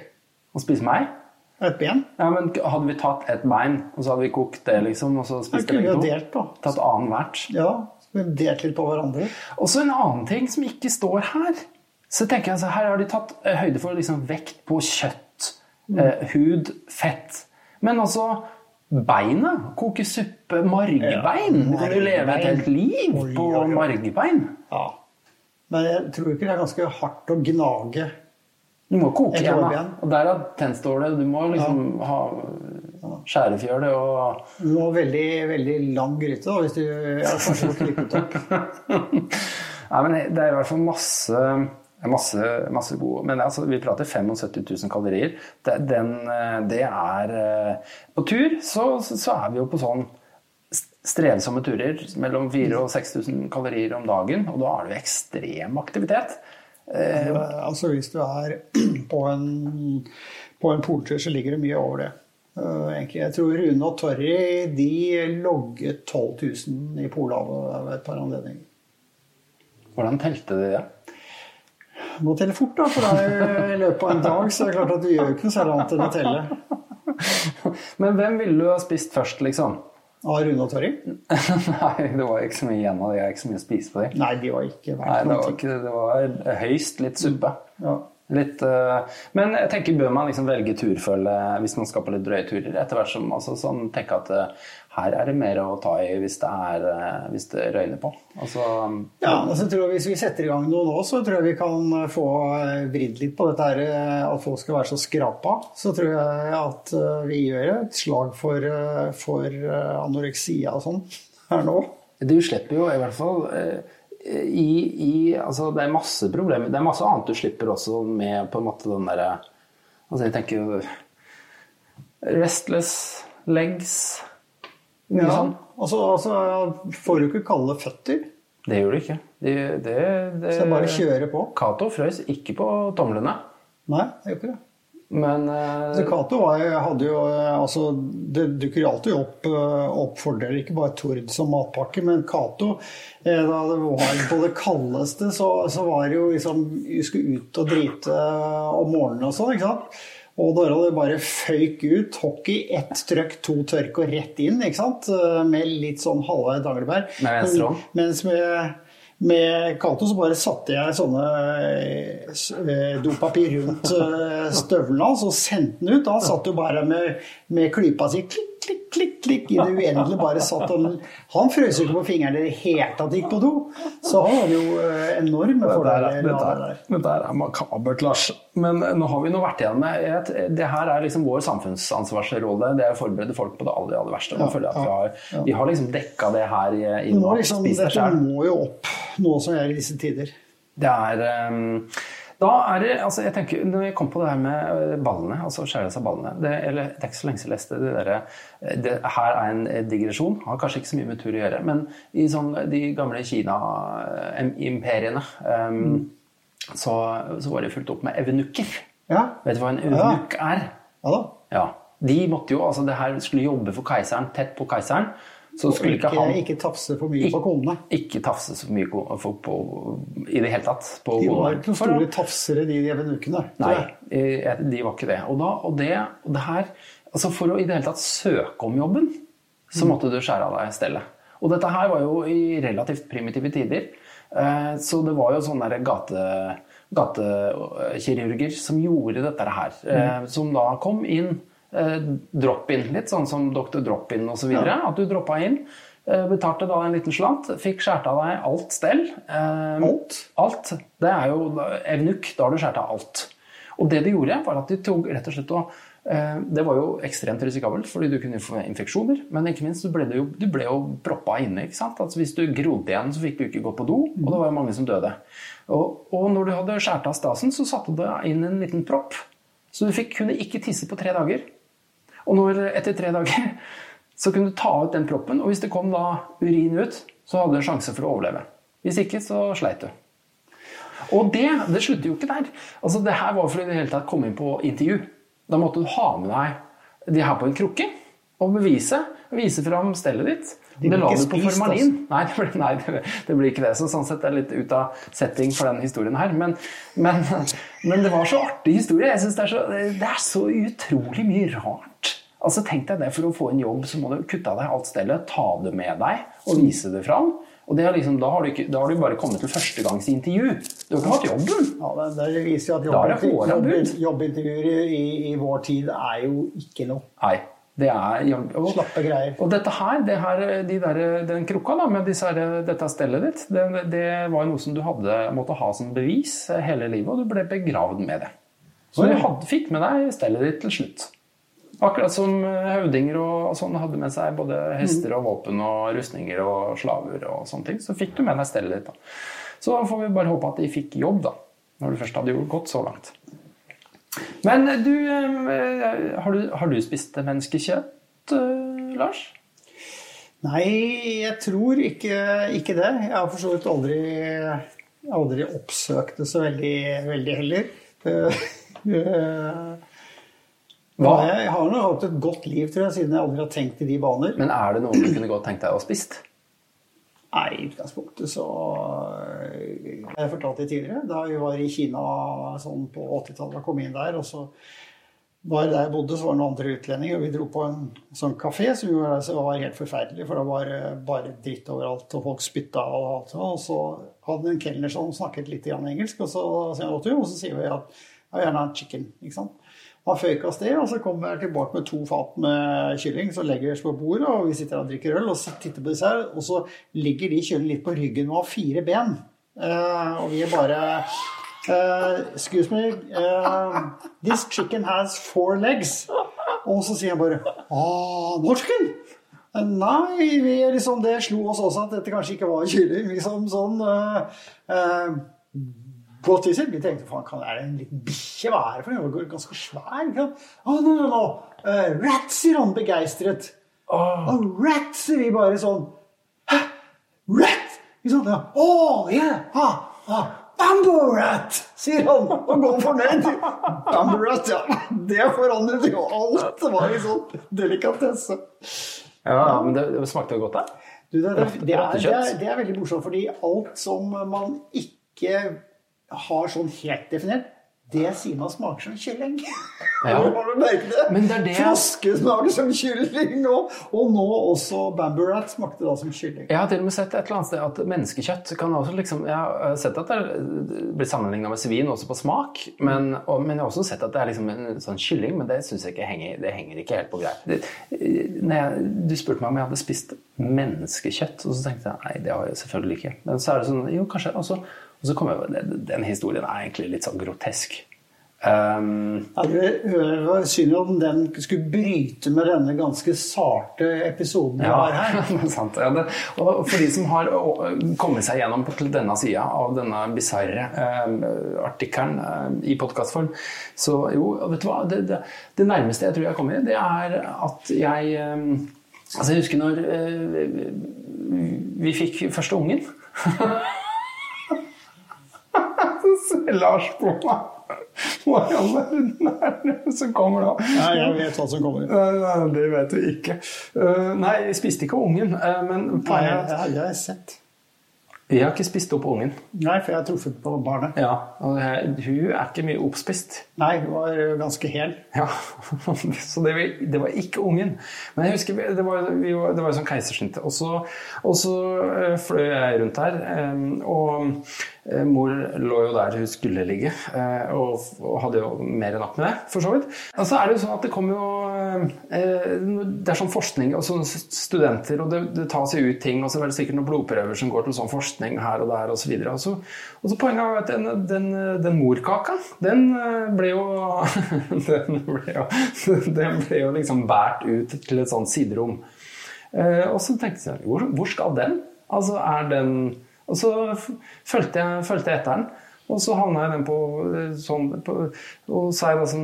Å spise meg? Et ben. Ja, men Hadde vi tatt et bein, og så hadde vi kokt det, liksom, og så spist det begge to? delt, da. Tatt annethvert. Ja, delt litt på hverandre. Og så en annen ting som ikke står her. Så tenker jeg så Her har de tatt eh, høyde for liksom, vekt på kjøtt, eh, hud, fett. Men altså beina. Koke suppe, margbein. Du kan du leve et helt liv på margbein. Ja. Men jeg tror ikke det er ganske hardt å gnage. Du må koke igjen, da. Og der er tennstålet. Du må liksom ha skjærefjøle og Du må ha veldig, veldig lang gryte, da, hvis du ja, kanskje må klippe opp. Nei, men det er i hvert fall masse Masse, masse gode Men altså, vi prater 75 000 kalorier. Det, den, eh, det er eh, På tur så, så er vi jo på sånn strevsomme turer mellom 4000 og 6000 kalorier om dagen. Og da er det jo ekstrem aktivitet. Eh, Altså Hvis du er <clears throat> på en, på en poltur, så ligger det mye over det. Jeg tror Rune og Torry de logget 12 000 i Polhavet ved et par anledninger. Hvordan telte de det? Må telle fort, da, for det er i løpet av en dag så er det klart at du gjør ikke noe særlig annet enn å telle. Men hvem ville du ha spist først, liksom? Av Rune og Torry? <laughs> Nei, det var ikke så mye igjen av det. Jeg er ikke så mye å spise på dem. Nei, de var ikke Nei, verdt det noe. var, ikke, det var høyst litt suppe. Ja. Litt, uh, men jeg tenker, bør man liksom velge turfølge hvis man skal på litt drøye turer? Etter hvert som altså, sånn, tenke at eh, her er det mer å ta i hvis det, er, eh, hvis det røyner på. Altså, Ja, altså, jeg Hvis vi setter i gang noe nå, så tror jeg vi kan få eh, vridd litt på dette her, eh, at folk skal være så skrapa. Så tror jeg at eh, vi gjør et slag for, eh, for eh, anoreksia og sånn her nå. Du slipper jo i hvert fall eh, i, i Altså, det er masse problemer. Det er masse annet du slipper også med på en måte den derre Altså, jeg tenker jo Restless legs Ja, sånn. altså, altså, får du ikke kalde føtter, Det gjør du ikke. Det, det, det, så bare kjøre på. Cato frøs ikke på tomlene. Nei, det gjør ikke det. Men Cato var hadde jo eh, altså, Det dukker jo alltid opp, eh, opp fordeler, ikke bare Tord som matpakke, men Cato eh, Da det var på det kaldeste, så, så var det jo liksom Vi skulle ut og drite om morgenen og sånn, ikke sant. Og hadde det bare føyk ut. Hockey, ett trøkk, to tørk og rett inn, ikke sant. Eh, Med litt sånn halvveis danglebær. Med venstre hånd? Mens med, med Cato så bare satte jeg sånne eh, dopapir rundt eh, støvlene hans og sendte den ut. Da satt du bare med, med klypa si klikk, klikk, klikk, klikk i det uendelige. Bare satt og Han frøs jo ikke på fingrene i det hele tatt gikk på do. Så han hadde jo eh, enorme Dette fordeler er, dette, det er, der. dette er makabert, Lars. Men eh, nå har vi nå vært igjen med Jeg- Det her er liksom vår samfunnsansvarsrolle. Det er å forberede folk på det aller, aller verste. Ja, føler jeg at vi ja, har, vi har liksom dekka det her i, i nå liksom, dette må jo opp, nå som er i disse tider. Det er ehm, Da er det altså jeg tenker, Når jeg kom på det her med øh, ballene, altså skjære seg ballene det, eller, det er ikke så lenge siden jeg leste det derre Her er en eh, digresjon, har kanskje ikke så mye med tur å gjøre, men i sånn, de gamle Kina-imperiene ehm, så, så var de fulgt opp med evenukker. Ja, Vet du hva en evenukk er? ja da. Ja. De måtte jo, altså det her skulle jobbe for keiseren, tett på keiseren. Så skulle ikke Ikke, han ikke tafse for mye på konene. ikke tafse så mye på, på, på, i det hele tatt. På De var ikke noen store tafsere, de evenukene. tror Nei, eh, de var ikke det. Og, da, og, det, og det her altså For å i det hele tatt søke om jobben, så Mm. måtte du skjære av deg stellet. Og dette her var jo i relativt primitive tider. Eh, Så det var jo sånne gate, gatekirurger som gjorde dette her. eh, Mm. Som da kom inn, drop-in, litt sånn som Dr. Drop-in osv. Ja. At du droppa inn. eh, Betalte da en liten slant, fikk skåret av deg alt stell. eh, Alt? Alt. Det er jo evnuk. Da har du skåret av alt. Og det de gjorde, var at de tok rett og slett og eh, Det var jo ekstremt risikabelt, fordi du kunne få infeksjoner. Men ikke minst så ble du jo, du ble jo proppa inne. ikke sant? Altså Hvis du grodde igjen, så fikk du ikke gå på do. Og det var jo mange som døde. Og, og når du hadde skåret av stasen, så satte du inn en liten propp. Så du fikk, kunne ikke tisse på tre dager. Og når, etter tre dager <laughs> så kunne du ta ut den proppen, og hvis det kom da urin ut, så hadde du en sjanse for å overleve. Hvis ikke, så sleit du. Og det, det slutter jo ikke der. Altså, det her var for i det hele tatt kom inn på intervju. Da måtte du ha med deg de her på en krukke og bevise. Vise fram stellet ditt. De det la du på formalin. formalin. Nei, <laughs> det blir- nei det, det blir ikke det. Så sånn sett er det litt ut av setting for den historien her. Men, men, <laughs> men det var så artig historie. Jeg synes det, er så, det er så utrolig mye rart. Altså Tenk deg det, for å få en jobb så må du kutte av deg alt stellet, ta det med deg og vise det fram. Og det er liksom, da, har du ikke, da har du bare kommet til førstegangsintervju. Du har ikke hatt jobben. Ja, det, det viser jo at jobbintervjuer er jobb, jobbintervjuer i, i vår tid er jo ikke noe. Nei. Det er og, Slappe greier. Og dette her, det her de der, den krukka da, med disse dette stellet ditt, det, det var noe som du hadde, måtte ha som bevis hele livet, og du ble begravd med det. Så du hadde, fikk med deg stellet ditt til slutt. Akkurat som høvdinger og sånn hadde med seg både hester og våpen og rustninger og slaver og sånne ting, så fikk du med deg stellet ditt. da. Så da får vi bare håpe at de fikk jobb, da. Når du først hadde gjort gått så langt. Men du, eh, har du, har du spist menneskekjøtt, eh, Lars? Nei, jeg tror ikke, ikke det. Jeg har for så vidt aldri, aldri oppsøkt det så veldig, veldig heller. Eh, eh, Hva? Jeg har nå hatt et godt liv, tror jeg, siden jeg aldri har tenkt i de baner. Men er det noe du kunne godt tenkt deg å ha spist? Nei, i utgangspunktet så Jeg har fortalt det tidligere. Da vi var i Kina sånn på 80-tallet og kom inn der, og så var der jeg bodde, så var det noen andre utlendinger, og vi dro på en sånn kafé som var, helt forferdelig, for det var eh, bare dritt overalt, og folk spytta og alt sånt. Og så hadde en kelner som snakket litt engelsk, og så og så sier vi at jeg vil gjerne en chicken. ikke sant? Han føyk av sted, og så kommer jeg tilbake med to fat med kylling som legger oss på bordet, og vi sitter og drikker øl og titter på disse her, og så ligger de kyllingene litt på ryggen og har fire ben. Uh, og vi er bare uh, Excuse me, uh, this chicken has four legs. Og så sier jeg bare Ah, norsken! Nei, vi liksom, det slo oss også at dette kanskje ikke var kylling. liksom sånn eh, eh, What? Vi tenkte faen, kan, er det en liten bikkje? Hva er det for noe? Den var Ganske svær. ikke sant? Å, no, no, no. Uh, rat, sier han begeistret. Og rat, sier vi bare sånn. Hæ? Rat? Ikke sant? Ja. Oh, yeah. Ah, ah. Bamboo rat, sier han, og går fornøyd. Bamborat, ja. Det forandret jo alt. Det var en sånn delikatesse. Ja, men det, det smakte jo godt, da. Du, det, det, det, er, det, er, det er veldig morsomt, fordi alt som man ikke har sånn helt definert, det sier man smaker som kylling. Ja. <laughs> Har du merket det? Men det er det- Froske smaker som kylling, og, og nå også bamboo rat smakte da som kylling. Jeg har til og med sett et eller annet sted at menneskekjøtt kan også liksom Jeg har sett at det blir sammenligna med svin også på smak, men, og, men jeg har også sett at det er liksom en sånn kylling, men det syns jeg ikke henger, det henger ikke helt på greip. Du spurte meg om jeg hadde spist menneskekjøtt, og så tenkte jeg nei, det har jeg selvfølgelig ikke. Men så er det sånn Jo, kanskje. Og så, og så kommer jo den, historien er egentlig litt sånn grotesk. Um, Ja, det var synd om den skulle bryte med denne ganske sarte episoden vi har her. <laughs> det er sant. Ja, det, og for de som har kommet seg gjennom til denne sida av denne bisarre eh, artikkelen eh, i podkastform, så jo, vet du hva det, det, det nærmeste jeg tror jeg kommer, det er at jeg eh, Altså, jeg husker når eh, vi fikk første ungen. <laughs> <laughs> Lars Blomma. Hva i all verden er det som kommer da? Nei, jeg vet hva som kommer. Nei, det vet du ikke. Uh, nei, jeg spiste ikke ungen, uh, men poenget jeg, er at jeg har sett. jeg har ikke spist opp ungen. Nei, for jeg har truffet på barnet. Ja, og jeg, hun er ikke mye oppspist. Nei, hun var ganske hel. Ja, <laughs> Så det var, det var ikke ungen. Men jeg husker det var, vi var, det var sånn keisersnitt. Og så, og så eh, fløy jeg rundt eh, og eh, mor lå jo der hun skulle ligge, eh, og, hadde jo mer enn nok med det, for så vidt. Og så er det jo sånn at det kommer jo eh, Det er sånn forskning og sånn studenter, og det, det tas jo ut ting, og så er det sikkert noen blodprøver som går til sånn forskning her og der, og så. Og og så poenget er at den, den, den morkaka, den eh, ble jo <laughs> den ble jo, <laughs> den ble jo liksom båret ut til et sånt siderom. Eh, og så tenkte jeg hvor, hvor skal den? Altså er den Og så fulgte jeg, fulgte jeg etter den. Og så havna jeg den på eh, sånn på, Og så er det som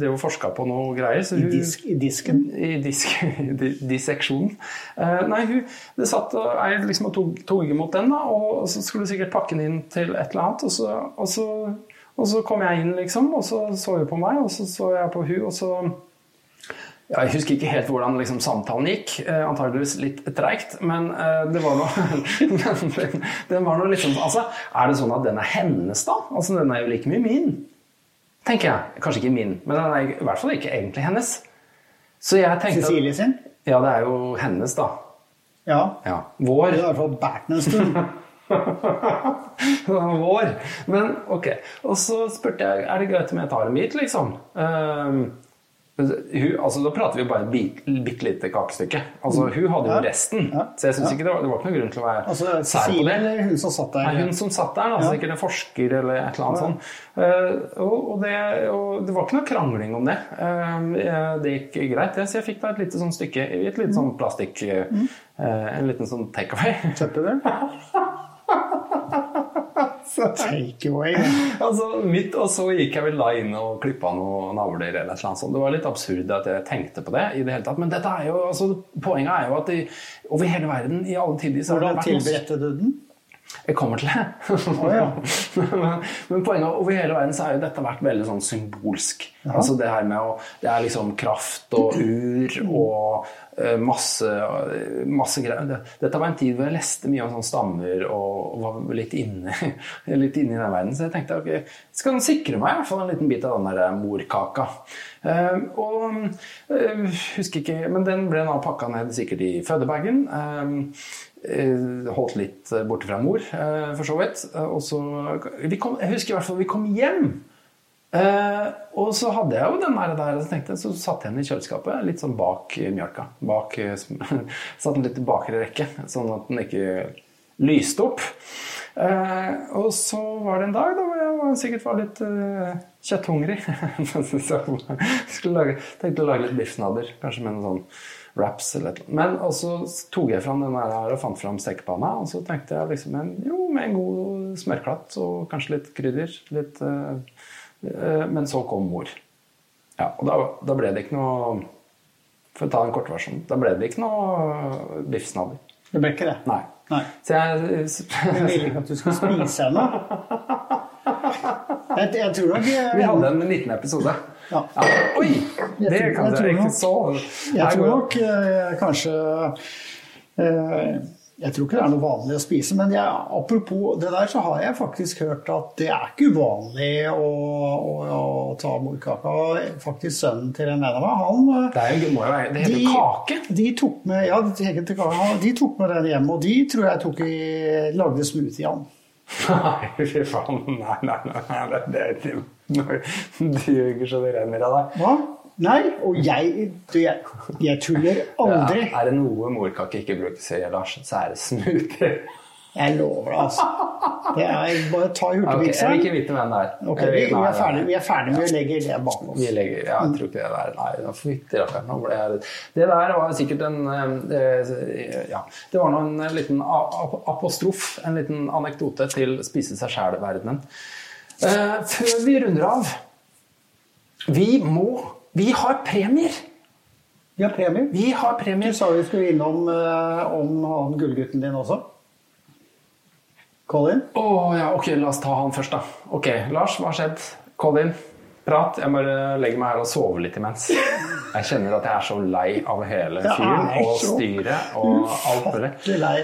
drev og forska på noe greier. Så I, disk, I disken. i disk, <laughs> di- disseksjonen. Eh, nei, hun det satt og jeg liksom tok, tok imot den, da, og så skulle du sikkert pakke den inn til et eller annet. Og så, og så, og så kom jeg inn, liksom, og så så hun på meg, og så så jeg på hun, og så ja, Jeg husker ikke helt hvordan liksom, samtalen gikk. Eh, antageligvis litt treigt, men eh, det var noe <laughs> men den, den var noe liksom Altså, er det sånn at den er hennes, da? Altså, den er jo like mye min. Tenker jeg. Kanskje ikke min, men den er i hvert fall ikke egentlig hennes. Så jeg tenkte Cecilie sin. Ja, det er jo hennes, da. Ja. Ja. Det er i hvert fall båret en stund. Vår. Men ok. Og så spurte jeg er det greit om jeg tar en bit, liksom. Ehm, hun, altså, da prater vi bare et bit- bitte lite kakestykke. Altså, hun hadde jo Ja. resten, Ja. så jeg synes ikke det var, det var ikke noen grunn til å være Altså sær på det. eller hun som satt der? Nei, hun som satt der, da, Ja. sikkert en forsker eller et eller annet sånt. Uh, og, og, det, og det var ikke noe krangling om det. Uh, det gikk greit, det. Så jeg fikk da et lite sånn stykke i et lite sånn plastikk eh, En liten sånn takeaway. Søppel? <laughs> Takeaway. altså, midt, og så gikk jeg vel da inn og klippa noen navler eller et eller annet sånt. Det var litt absurd at jeg tenkte på det i det hele tatt. Men dette er jo, altså, poenget er jo at i, over hele verden, i alle tider, så har det Hvordan vært tilberedte du den? Jeg kommer til det. ja. <laughs> men, men poenget er, over hele verden så har jo dette vært veldig sånn symbolsk. Altså det her med å Det er liksom kraft og ur og eh, masse, masse greier. Dette var en tid hvor jeg leste mye om sånne stammer og, og var litt inne, <laughs> litt inne i den verden. Så jeg tenkte ok, skal den sikre meg i hvert fall en liten bit av den der morkaka. Eh, og eh, husker ikke Men den ble da pakka ned sikkert i fødebagen. Eh, eh, holdt litt borte fra mor, eh, for så vidt. Eh, Og så, kom, jeg husker i hvert fall vi kom hjem. Uh, og så hadde jeg jo den der, der så tenkte så satte jeg den i kjøleskapet, litt sånn bak eh, mjølka. Bak, eh, <laughs> satt den litt i bakre rekke, sånn at den ikke lyste opp. Uh, og så var det en dag da jeg sikkert var litt eh, kjøtthungrig. <laughs> så jeg lage, tenkte å lage litt biffsnadder, kanskje med noen sånn wraps eller et eller annet. Men så tok jeg fram den her og fant fram stekepanna, og så tenkte jeg liksom en, jo, med en god smørklatt og kanskje litt krydder. Litt, uh, uh, men så kom mor. Ja, og da, da ble det ikke noe For å ta en kortversjon. Da ble det ikke noe biffsnadder. Det ble ikke det. Nei. Nei. Så jeg Jeg <laughs> ville ikke at du skulle spise henne. <laughs> Jeg, jeg tror nok eh, Vi hadde en 19. episode. Ja. Oi! Det jeg kan jeg ikke så Jeg tror nok eh, kanskje eh, Jeg tror ikke det er noe vanlig å spise, men jeg, apropos det der, så har jeg faktisk hørt at det er ikke uvanlig å, å, å ta morkaka. Faktisk sønnen til en venn av meg, han Det, er jo, må jo være, det heter de, kake. De tok med, ja, de tok med den hjem, og de tror jeg tok i, lagde smoothie av. Nei, fy faen. Nei, nei, nei. nei det, det, det, du ljuger så det renner av deg. Hva? Nei, og jeg, du, jeg, jeg tuller aldri. Ja, er det noe morkake ikke brukes i, Lars, så er det smoothie. Jeg lover det, altså. Det er bare ta <laughs> Ok, jeg vil ikke vite hvem det er. Okay, vi, vi, er ferdig, vi er ferdig med å legge det bak oss. Vi legger, ja, jeg tror ikke det der Nei, nå fytti rakkeren. nå ble jeg- Det der var sikkert en eh, Ja. Det var nå en liten apostrof, en liten anekdote til spise seg sjæl-verdenen. Eh, før vi runder av Vi må Vi har premier! Vi har premier. Vi har premier. Du sa vi skulle innom eh, om han gullgutten din også. Colin? Å ja, ok, la oss ta han først, da. Ok, Lars, hva har skjedd? Colin, prat. Jeg bare legger meg her og sover litt imens. Jeg kjenner at jeg er så lei av hele fyren og styret og alt mulig. Ufattelig lei.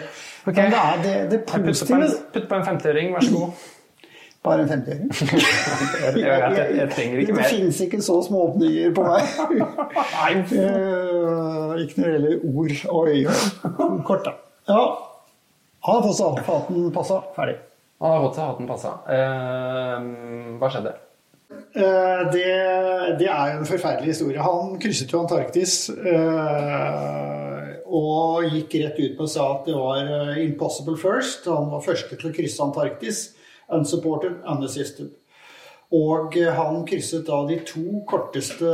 Ok. Men det er det, det positive putt på en en femtiøring, vær så god. Bare en 50-øring. <laughs> Jeg, jeg, jeg, jeg trenger ikke mer. Det finnes ikke så små åpninger på meg. <laughs> Nei. ikke når det gjelder ord og øyne. Kort, da. Ja. Han har fått seg hatten passa. Ferdig. Han har fått seg hatten passa. Eh, hva skjedde? Eh, Det, det er jo en forferdelig historie. Han krysset jo Antarktis eh, og gikk rett ut med å si at det var eh, 'impossible first'. Han var første til å krysse Antarktis. Unsupported, unassisted. Og eh, han krysset da de to korteste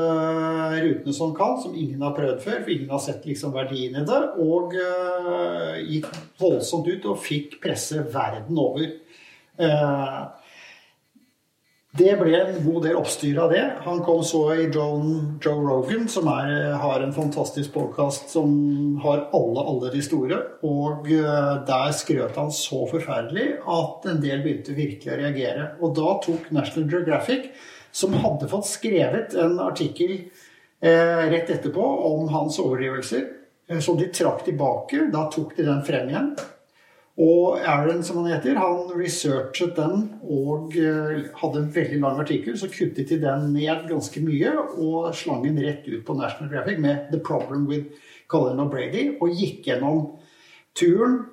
rutene som kan, som ingen har prøvd før, for ingen har sett liksom verdien i det, og uh, gikk voldsomt ut og fikk presse verden over. Eh, det ble en god del oppstyr av det. Han kom så i John, Joe Rogan, som er, har en fantastisk podkast som har alle, alle de store. Og eh, der skrøt han så forferdelig at en del begynte virkelig å reagere. Og da tok National Geographic, som hadde fått skrevet en artikkel eh, rett etterpå om hans overdrivelser, eh, som de trakk tilbake. Da tok de den frem igjen. Og Aaron, som han heter, han researchet den og eh, hadde en veldig lang artikkel. Så kuttet de den ned ganske mye og slang den rett ut på National Graphic med 'The Problem with Colin O'Brady' og gikk gjennom turen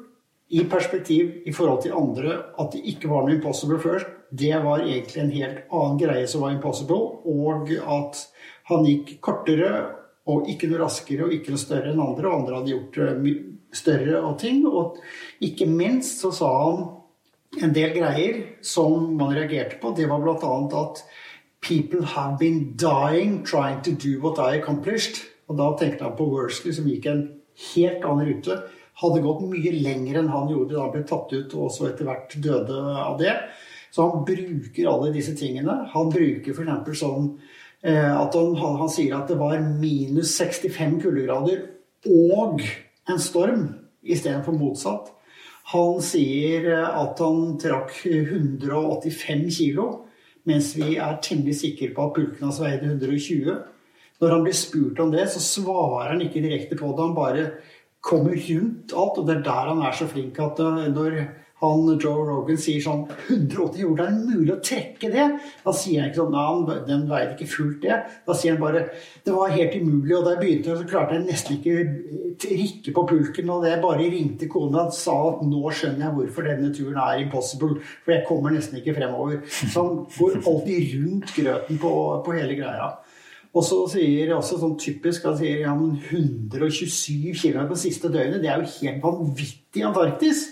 i perspektiv i forhold til andre. At det ikke var noe impossible først. det var egentlig en helt annen greie som var impossible. Og at han gikk kortere og ikke noe raskere og ikke noe større enn andre. Og andre hadde gjort eh, my- større og ting. Og ikke minst så sa han en del greier som man reagerte på. Det var bl.a. at People have been dying trying to do what I accomplished. Og da tenkte han på Worsley, som gikk en helt annen rute. Hadde gått mye lenger enn han gjorde da han ble tatt ut og så etter hvert døde av det. Så han bruker alle disse tingene. Han bruker f.eks. sånn eh, at han, han, han sier at det var minus 65 kuldegrader og en storm istedenfor motsatt. Han sier at han trakk 185 kilo, mens vi er temmelig sikre på at pulken hans veide 120. Når han blir spurt om det, så svarer han ikke direkte på det. Han bare kommer rundt alt, og det er der han er så flink at eh, når han Joe Rogan sier sånn 180 jord, er det mulig å trekke det? Da sier han ikke sånn Nei, den veide ikke fullt det. Da sier han bare Det var helt umulig, og da jeg begynte, så klarte jeg nesten ikke rikke på pulken, og det bare ringte kona og sa at nå skjønner jeg hvorfor denne turen er impossible, for jeg kommer nesten ikke fremover. Så han går alltid rundt grøten på, på hele greia. Og så sier også sånn typisk han sier ja, men 127 km på siste døgnet. Det er jo helt vanvittig i Antarktis.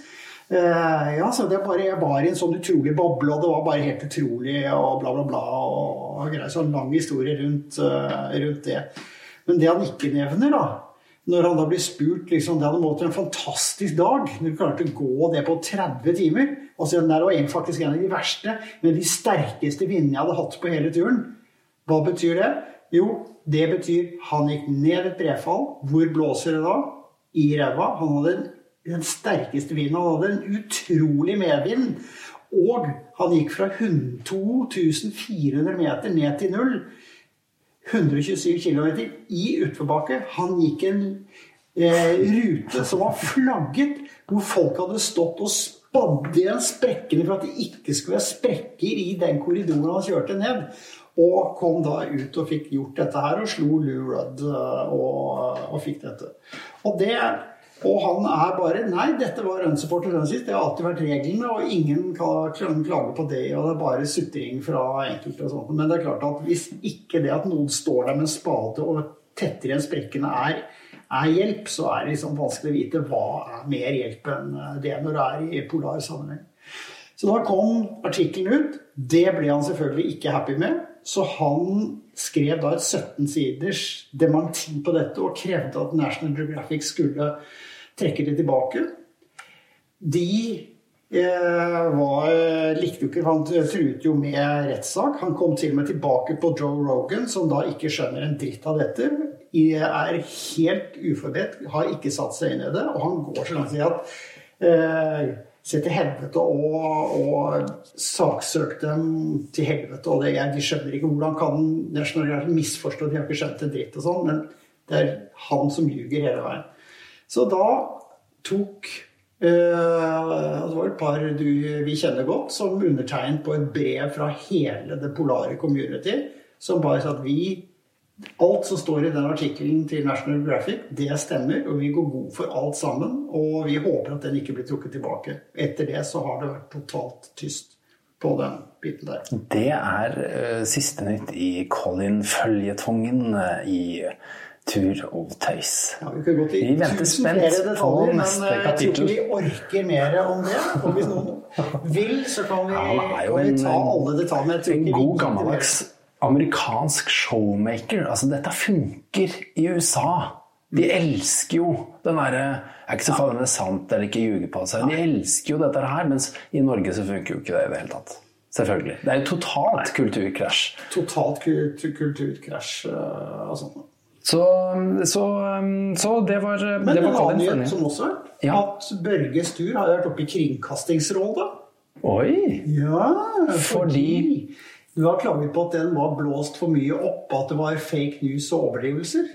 Eh, ja, så det bare, Jeg var i en sånn utrolig boble, og det var bare helt utrolig og bla, bla, bla. og, greier. Så lang historie rundt, eh, rundt det. Men det han ikke nevner, da når han da blir spurt liksom, Det hadde måttet en fantastisk dag når du klarte å gå det på 30 timer. Og så der var en faktisk en av de verste, med de sterkeste vindene jeg hadde hatt på hele turen. Hva betyr det? Jo, det betyr han gikk ned et brefall. Hvor blåser det da? I ræva. Han hadde den sterkeste vinden. Han hadde en utrolig medvind. Og han gikk fra 100 2400 meter ned til null. 127 km i utforbakke. Han gikk en eh, rute som var flagget, hvor folk hadde stått og spadde igjen sprekkene for at det ikke skulle være sprekker i den korridoren han kjørte ned. Og kom da ut og fikk gjort dette her, og slo Lou Rudd eh, og, og fikk dette. Og det og han er bare Nei, dette var rønnsupporter sist. Det har alltid vært reglene, og ingen kan klage på det. Og det er bare sutring fra enkelte og sånt. Men det er klart at hvis ikke det at noen står der med en spade og tetter igjen sprekkene, er, er hjelp, så er det liksom vanskelig å vite hva er mer hjelp enn det når det er i polar sammenheng. Så da kom artikkelen ut. Det ble han selvfølgelig ikke happy med. Så han skrev da et 17-siders dementi på dette og krevde at National Geographic skulle trekke det tilbake. De eh, var, likte jo ikke Han truet jo med rettssak. Han kom til og med tilbake på Joe Rogan, som da ikke skjønner en dritt av dette. Er helt uforberedt, har ikke satt seg inn i det. Og han går så langt til at eh, til helvete og, og saksøkte dem til helvete. Og det, de skjønner ikke hvordan kan National misforstå, de har ikke skjønt en dritt og sånn. Men det er han som ljuger hele veien. Så da tok Uh, Det var et par du, vi kjenner godt, som undertegnet på et brev fra hele det polare community, som bare sa at vi Alt som står i den artikkelen til National Graphic, det stemmer, og vi går god for alt sammen. Og vi håper at den ikke blir trukket tilbake. Etter det så har det vært totalt tyst på den biten der. Det er uh, siste nytt i Colin-føljetongen uh, i tur og tøys. Ja, vi, kan gå til vi venter spent detaljer, på neste men, kapittel. Jeg tror ikke vi orker mer om det. Og hvis noen <laughs> vil, så kan vi, ja, kan vi ta alle detaljene. En god gammeldags amerikansk showmaker. Altså, dette funker i USA. De elsker jo den derre er ikke så farlig om det er sant eller ikke ljuger på seg. De elsker jo dette her, mens i Norge så funker jo ikke det i det hele tatt. Selvfølgelig. Det er jo totalt kulturkrasj. Totalt kulturkrasj uh, og sånn. Så, så, så, det var Men det var en annen nyhet som også Ja. at Børge Stur har vært oppe i Kringkastingsrådet. Oi! Ja, fordi, Fordi? Du har klaget på at den var blåst for mye opp, at det var fake news og overdrivelser.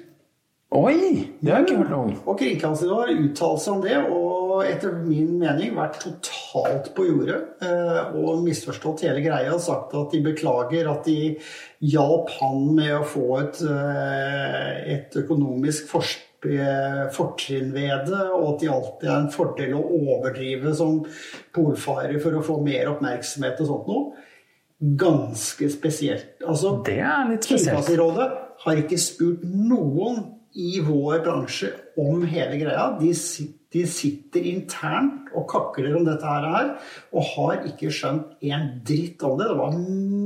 Oi! Det har jeg ikke hørt noe om. Og Kringkastingen har uttalt seg om det, og etter min mening vært totalt på jordet. eh, Og misforstått hele greia. og Sagt at de beklager at de hjalp han med å få et, eh, et økonomisk eh, fortrinn ved det, og at det alltid er en fordel å overdrive som polfarer for å få mer oppmerksomhet og sånt noe. Ganske spesielt. Altså, Det er litt spesielt. Kringkastingsrådet har ikke spurt noen i vår bransje om hele greia. De, de sitter internt og kakler om dette her, og har ikke skjønt en dritt om det. Det var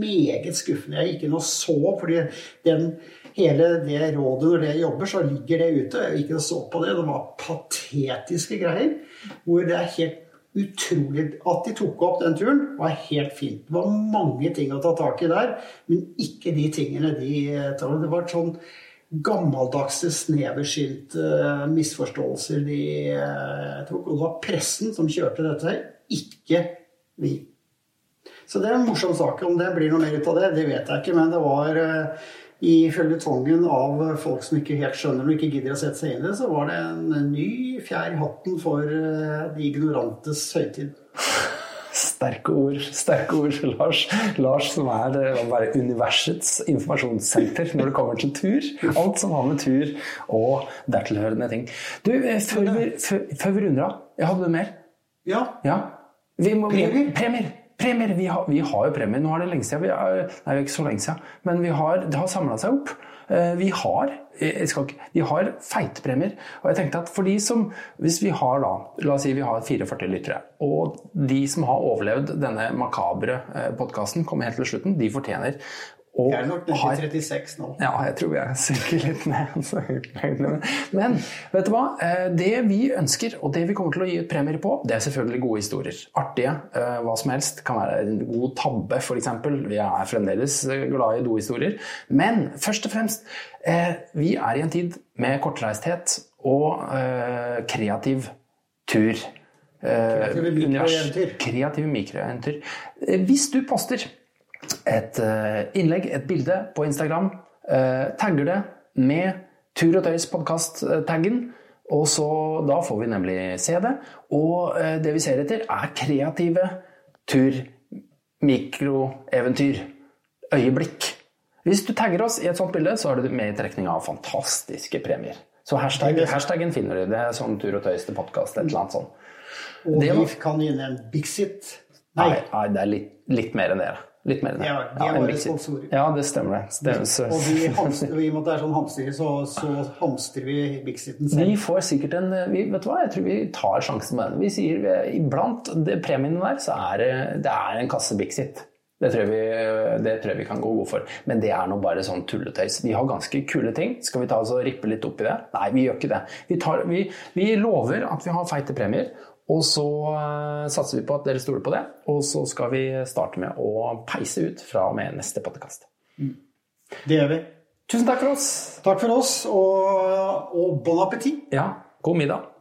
meget skuffende. Jeg gikk inn og så, fordi den, hele det rådet når det jobber, så ligger det ute. Jeg gikk inn og så på det. Det var patetiske greier. Hvor det er helt utrolig At de tok opp den turen, var helt fint. Det var mange ting å ta tak i der, men ikke de tingene de tar. Det var sånn gammeldagse, sneversynte misforståelser de uh, tok. Og det var pressen som kjørte dette, ikke vi. Så det er en morsom sak. Om det blir noe mer ut av det, det vet jeg ikke. Men det var eh, i føljetongen av folk som ikke helt skjønner og ikke gidder å sette seg inn i det, så var det en ny fjær i hatten for eh, de ignorantes høytid. Sterke ord, sterke ord, Lars. Lars som er det, universets informasjonssenter når det kommer til tur. Alt som har med tur og dertilhørende ting. Du, eh, før vi, før, før vi runder av, jeg hadde mer. Ja, Ja. Vi må, Premier? Premier. Premier. Vi, har, vi har jo premier. Nå er det lenge siden. Vi er, nei, ikke så lenge siden. Men har, det har samla seg opp. Eh, Vi har, skal ikke, vi har feite premier. Og jeg tenkte at for de som Hvis vi har da La oss si vi har 44 lyttere. Og de som har overlevd denne makabre podkasten, kommer helt til slutten, de fortjener å jeg er nok nede ha 36 nå. ja, jeg tror jeg synker litt ned. <laughs> Men vet du hva? Eh, Det vi ønsker, og det vi kommer til å gi ut premier på, det er selvfølgelig gode historier. Artige. eh, Hva som helst. Kan være en god tabbe, f.eks. Vi er fremdeles eh, glad i dohistorier. Men først og fremst, vi er i en tid med kortreisthet og kreativ tur. Kreative mikroeventyr. Kreative mikroeventyr. Hvis du poster et eh, innlegg, et bilde på Instagram, eh, tagger det med Tur og Tøys podkast-taggen, og så da får vi nemlig se det. Og eh, det vi ser etter, er kreative tur, mikroeventyr, øyeblikk. Hvis du tagger oss i et sånt bilde, så er du med i trekning av fantastiske premier. Så hashtag, hashtaggen finner du. Det er sånn Tur og Tøys til podkast, et eller annet sånt. Og Det vi kan gi en Bixit. Nei, Nei, nei det er litt, litt mer enn det. Litt mer enn det. Ja, de er en bare sponsorer. Ja, det stemmer. det. det så, og vi hamstrer, i og med at det er sånn hamstring, så, så hamstrer vi Bixiten selv. vi får sikkert en vi, Vet du hva, jeg tror vi tar sjansen med den. Vi sier iblant det premien der, så er det, det er en kasse Bixit. Det tror, vi, det tror jeg vi kan gå god for. Men det er nå bare sånn tulletøys. Vi har ganske kule ting. Skal vi ta oss og rippe litt opp i det? Nei, vi gjør ikke det. Vi, tar, vi, vi lover at vi har feite premier. Og så eh, satser vi på at dere stoler på det. Og så skal vi starte med å peise ut fra og med neste podkast. Det gjør vi. Tusen takk for oss. Takk for oss, og, og bon appétit! Ja, god middag.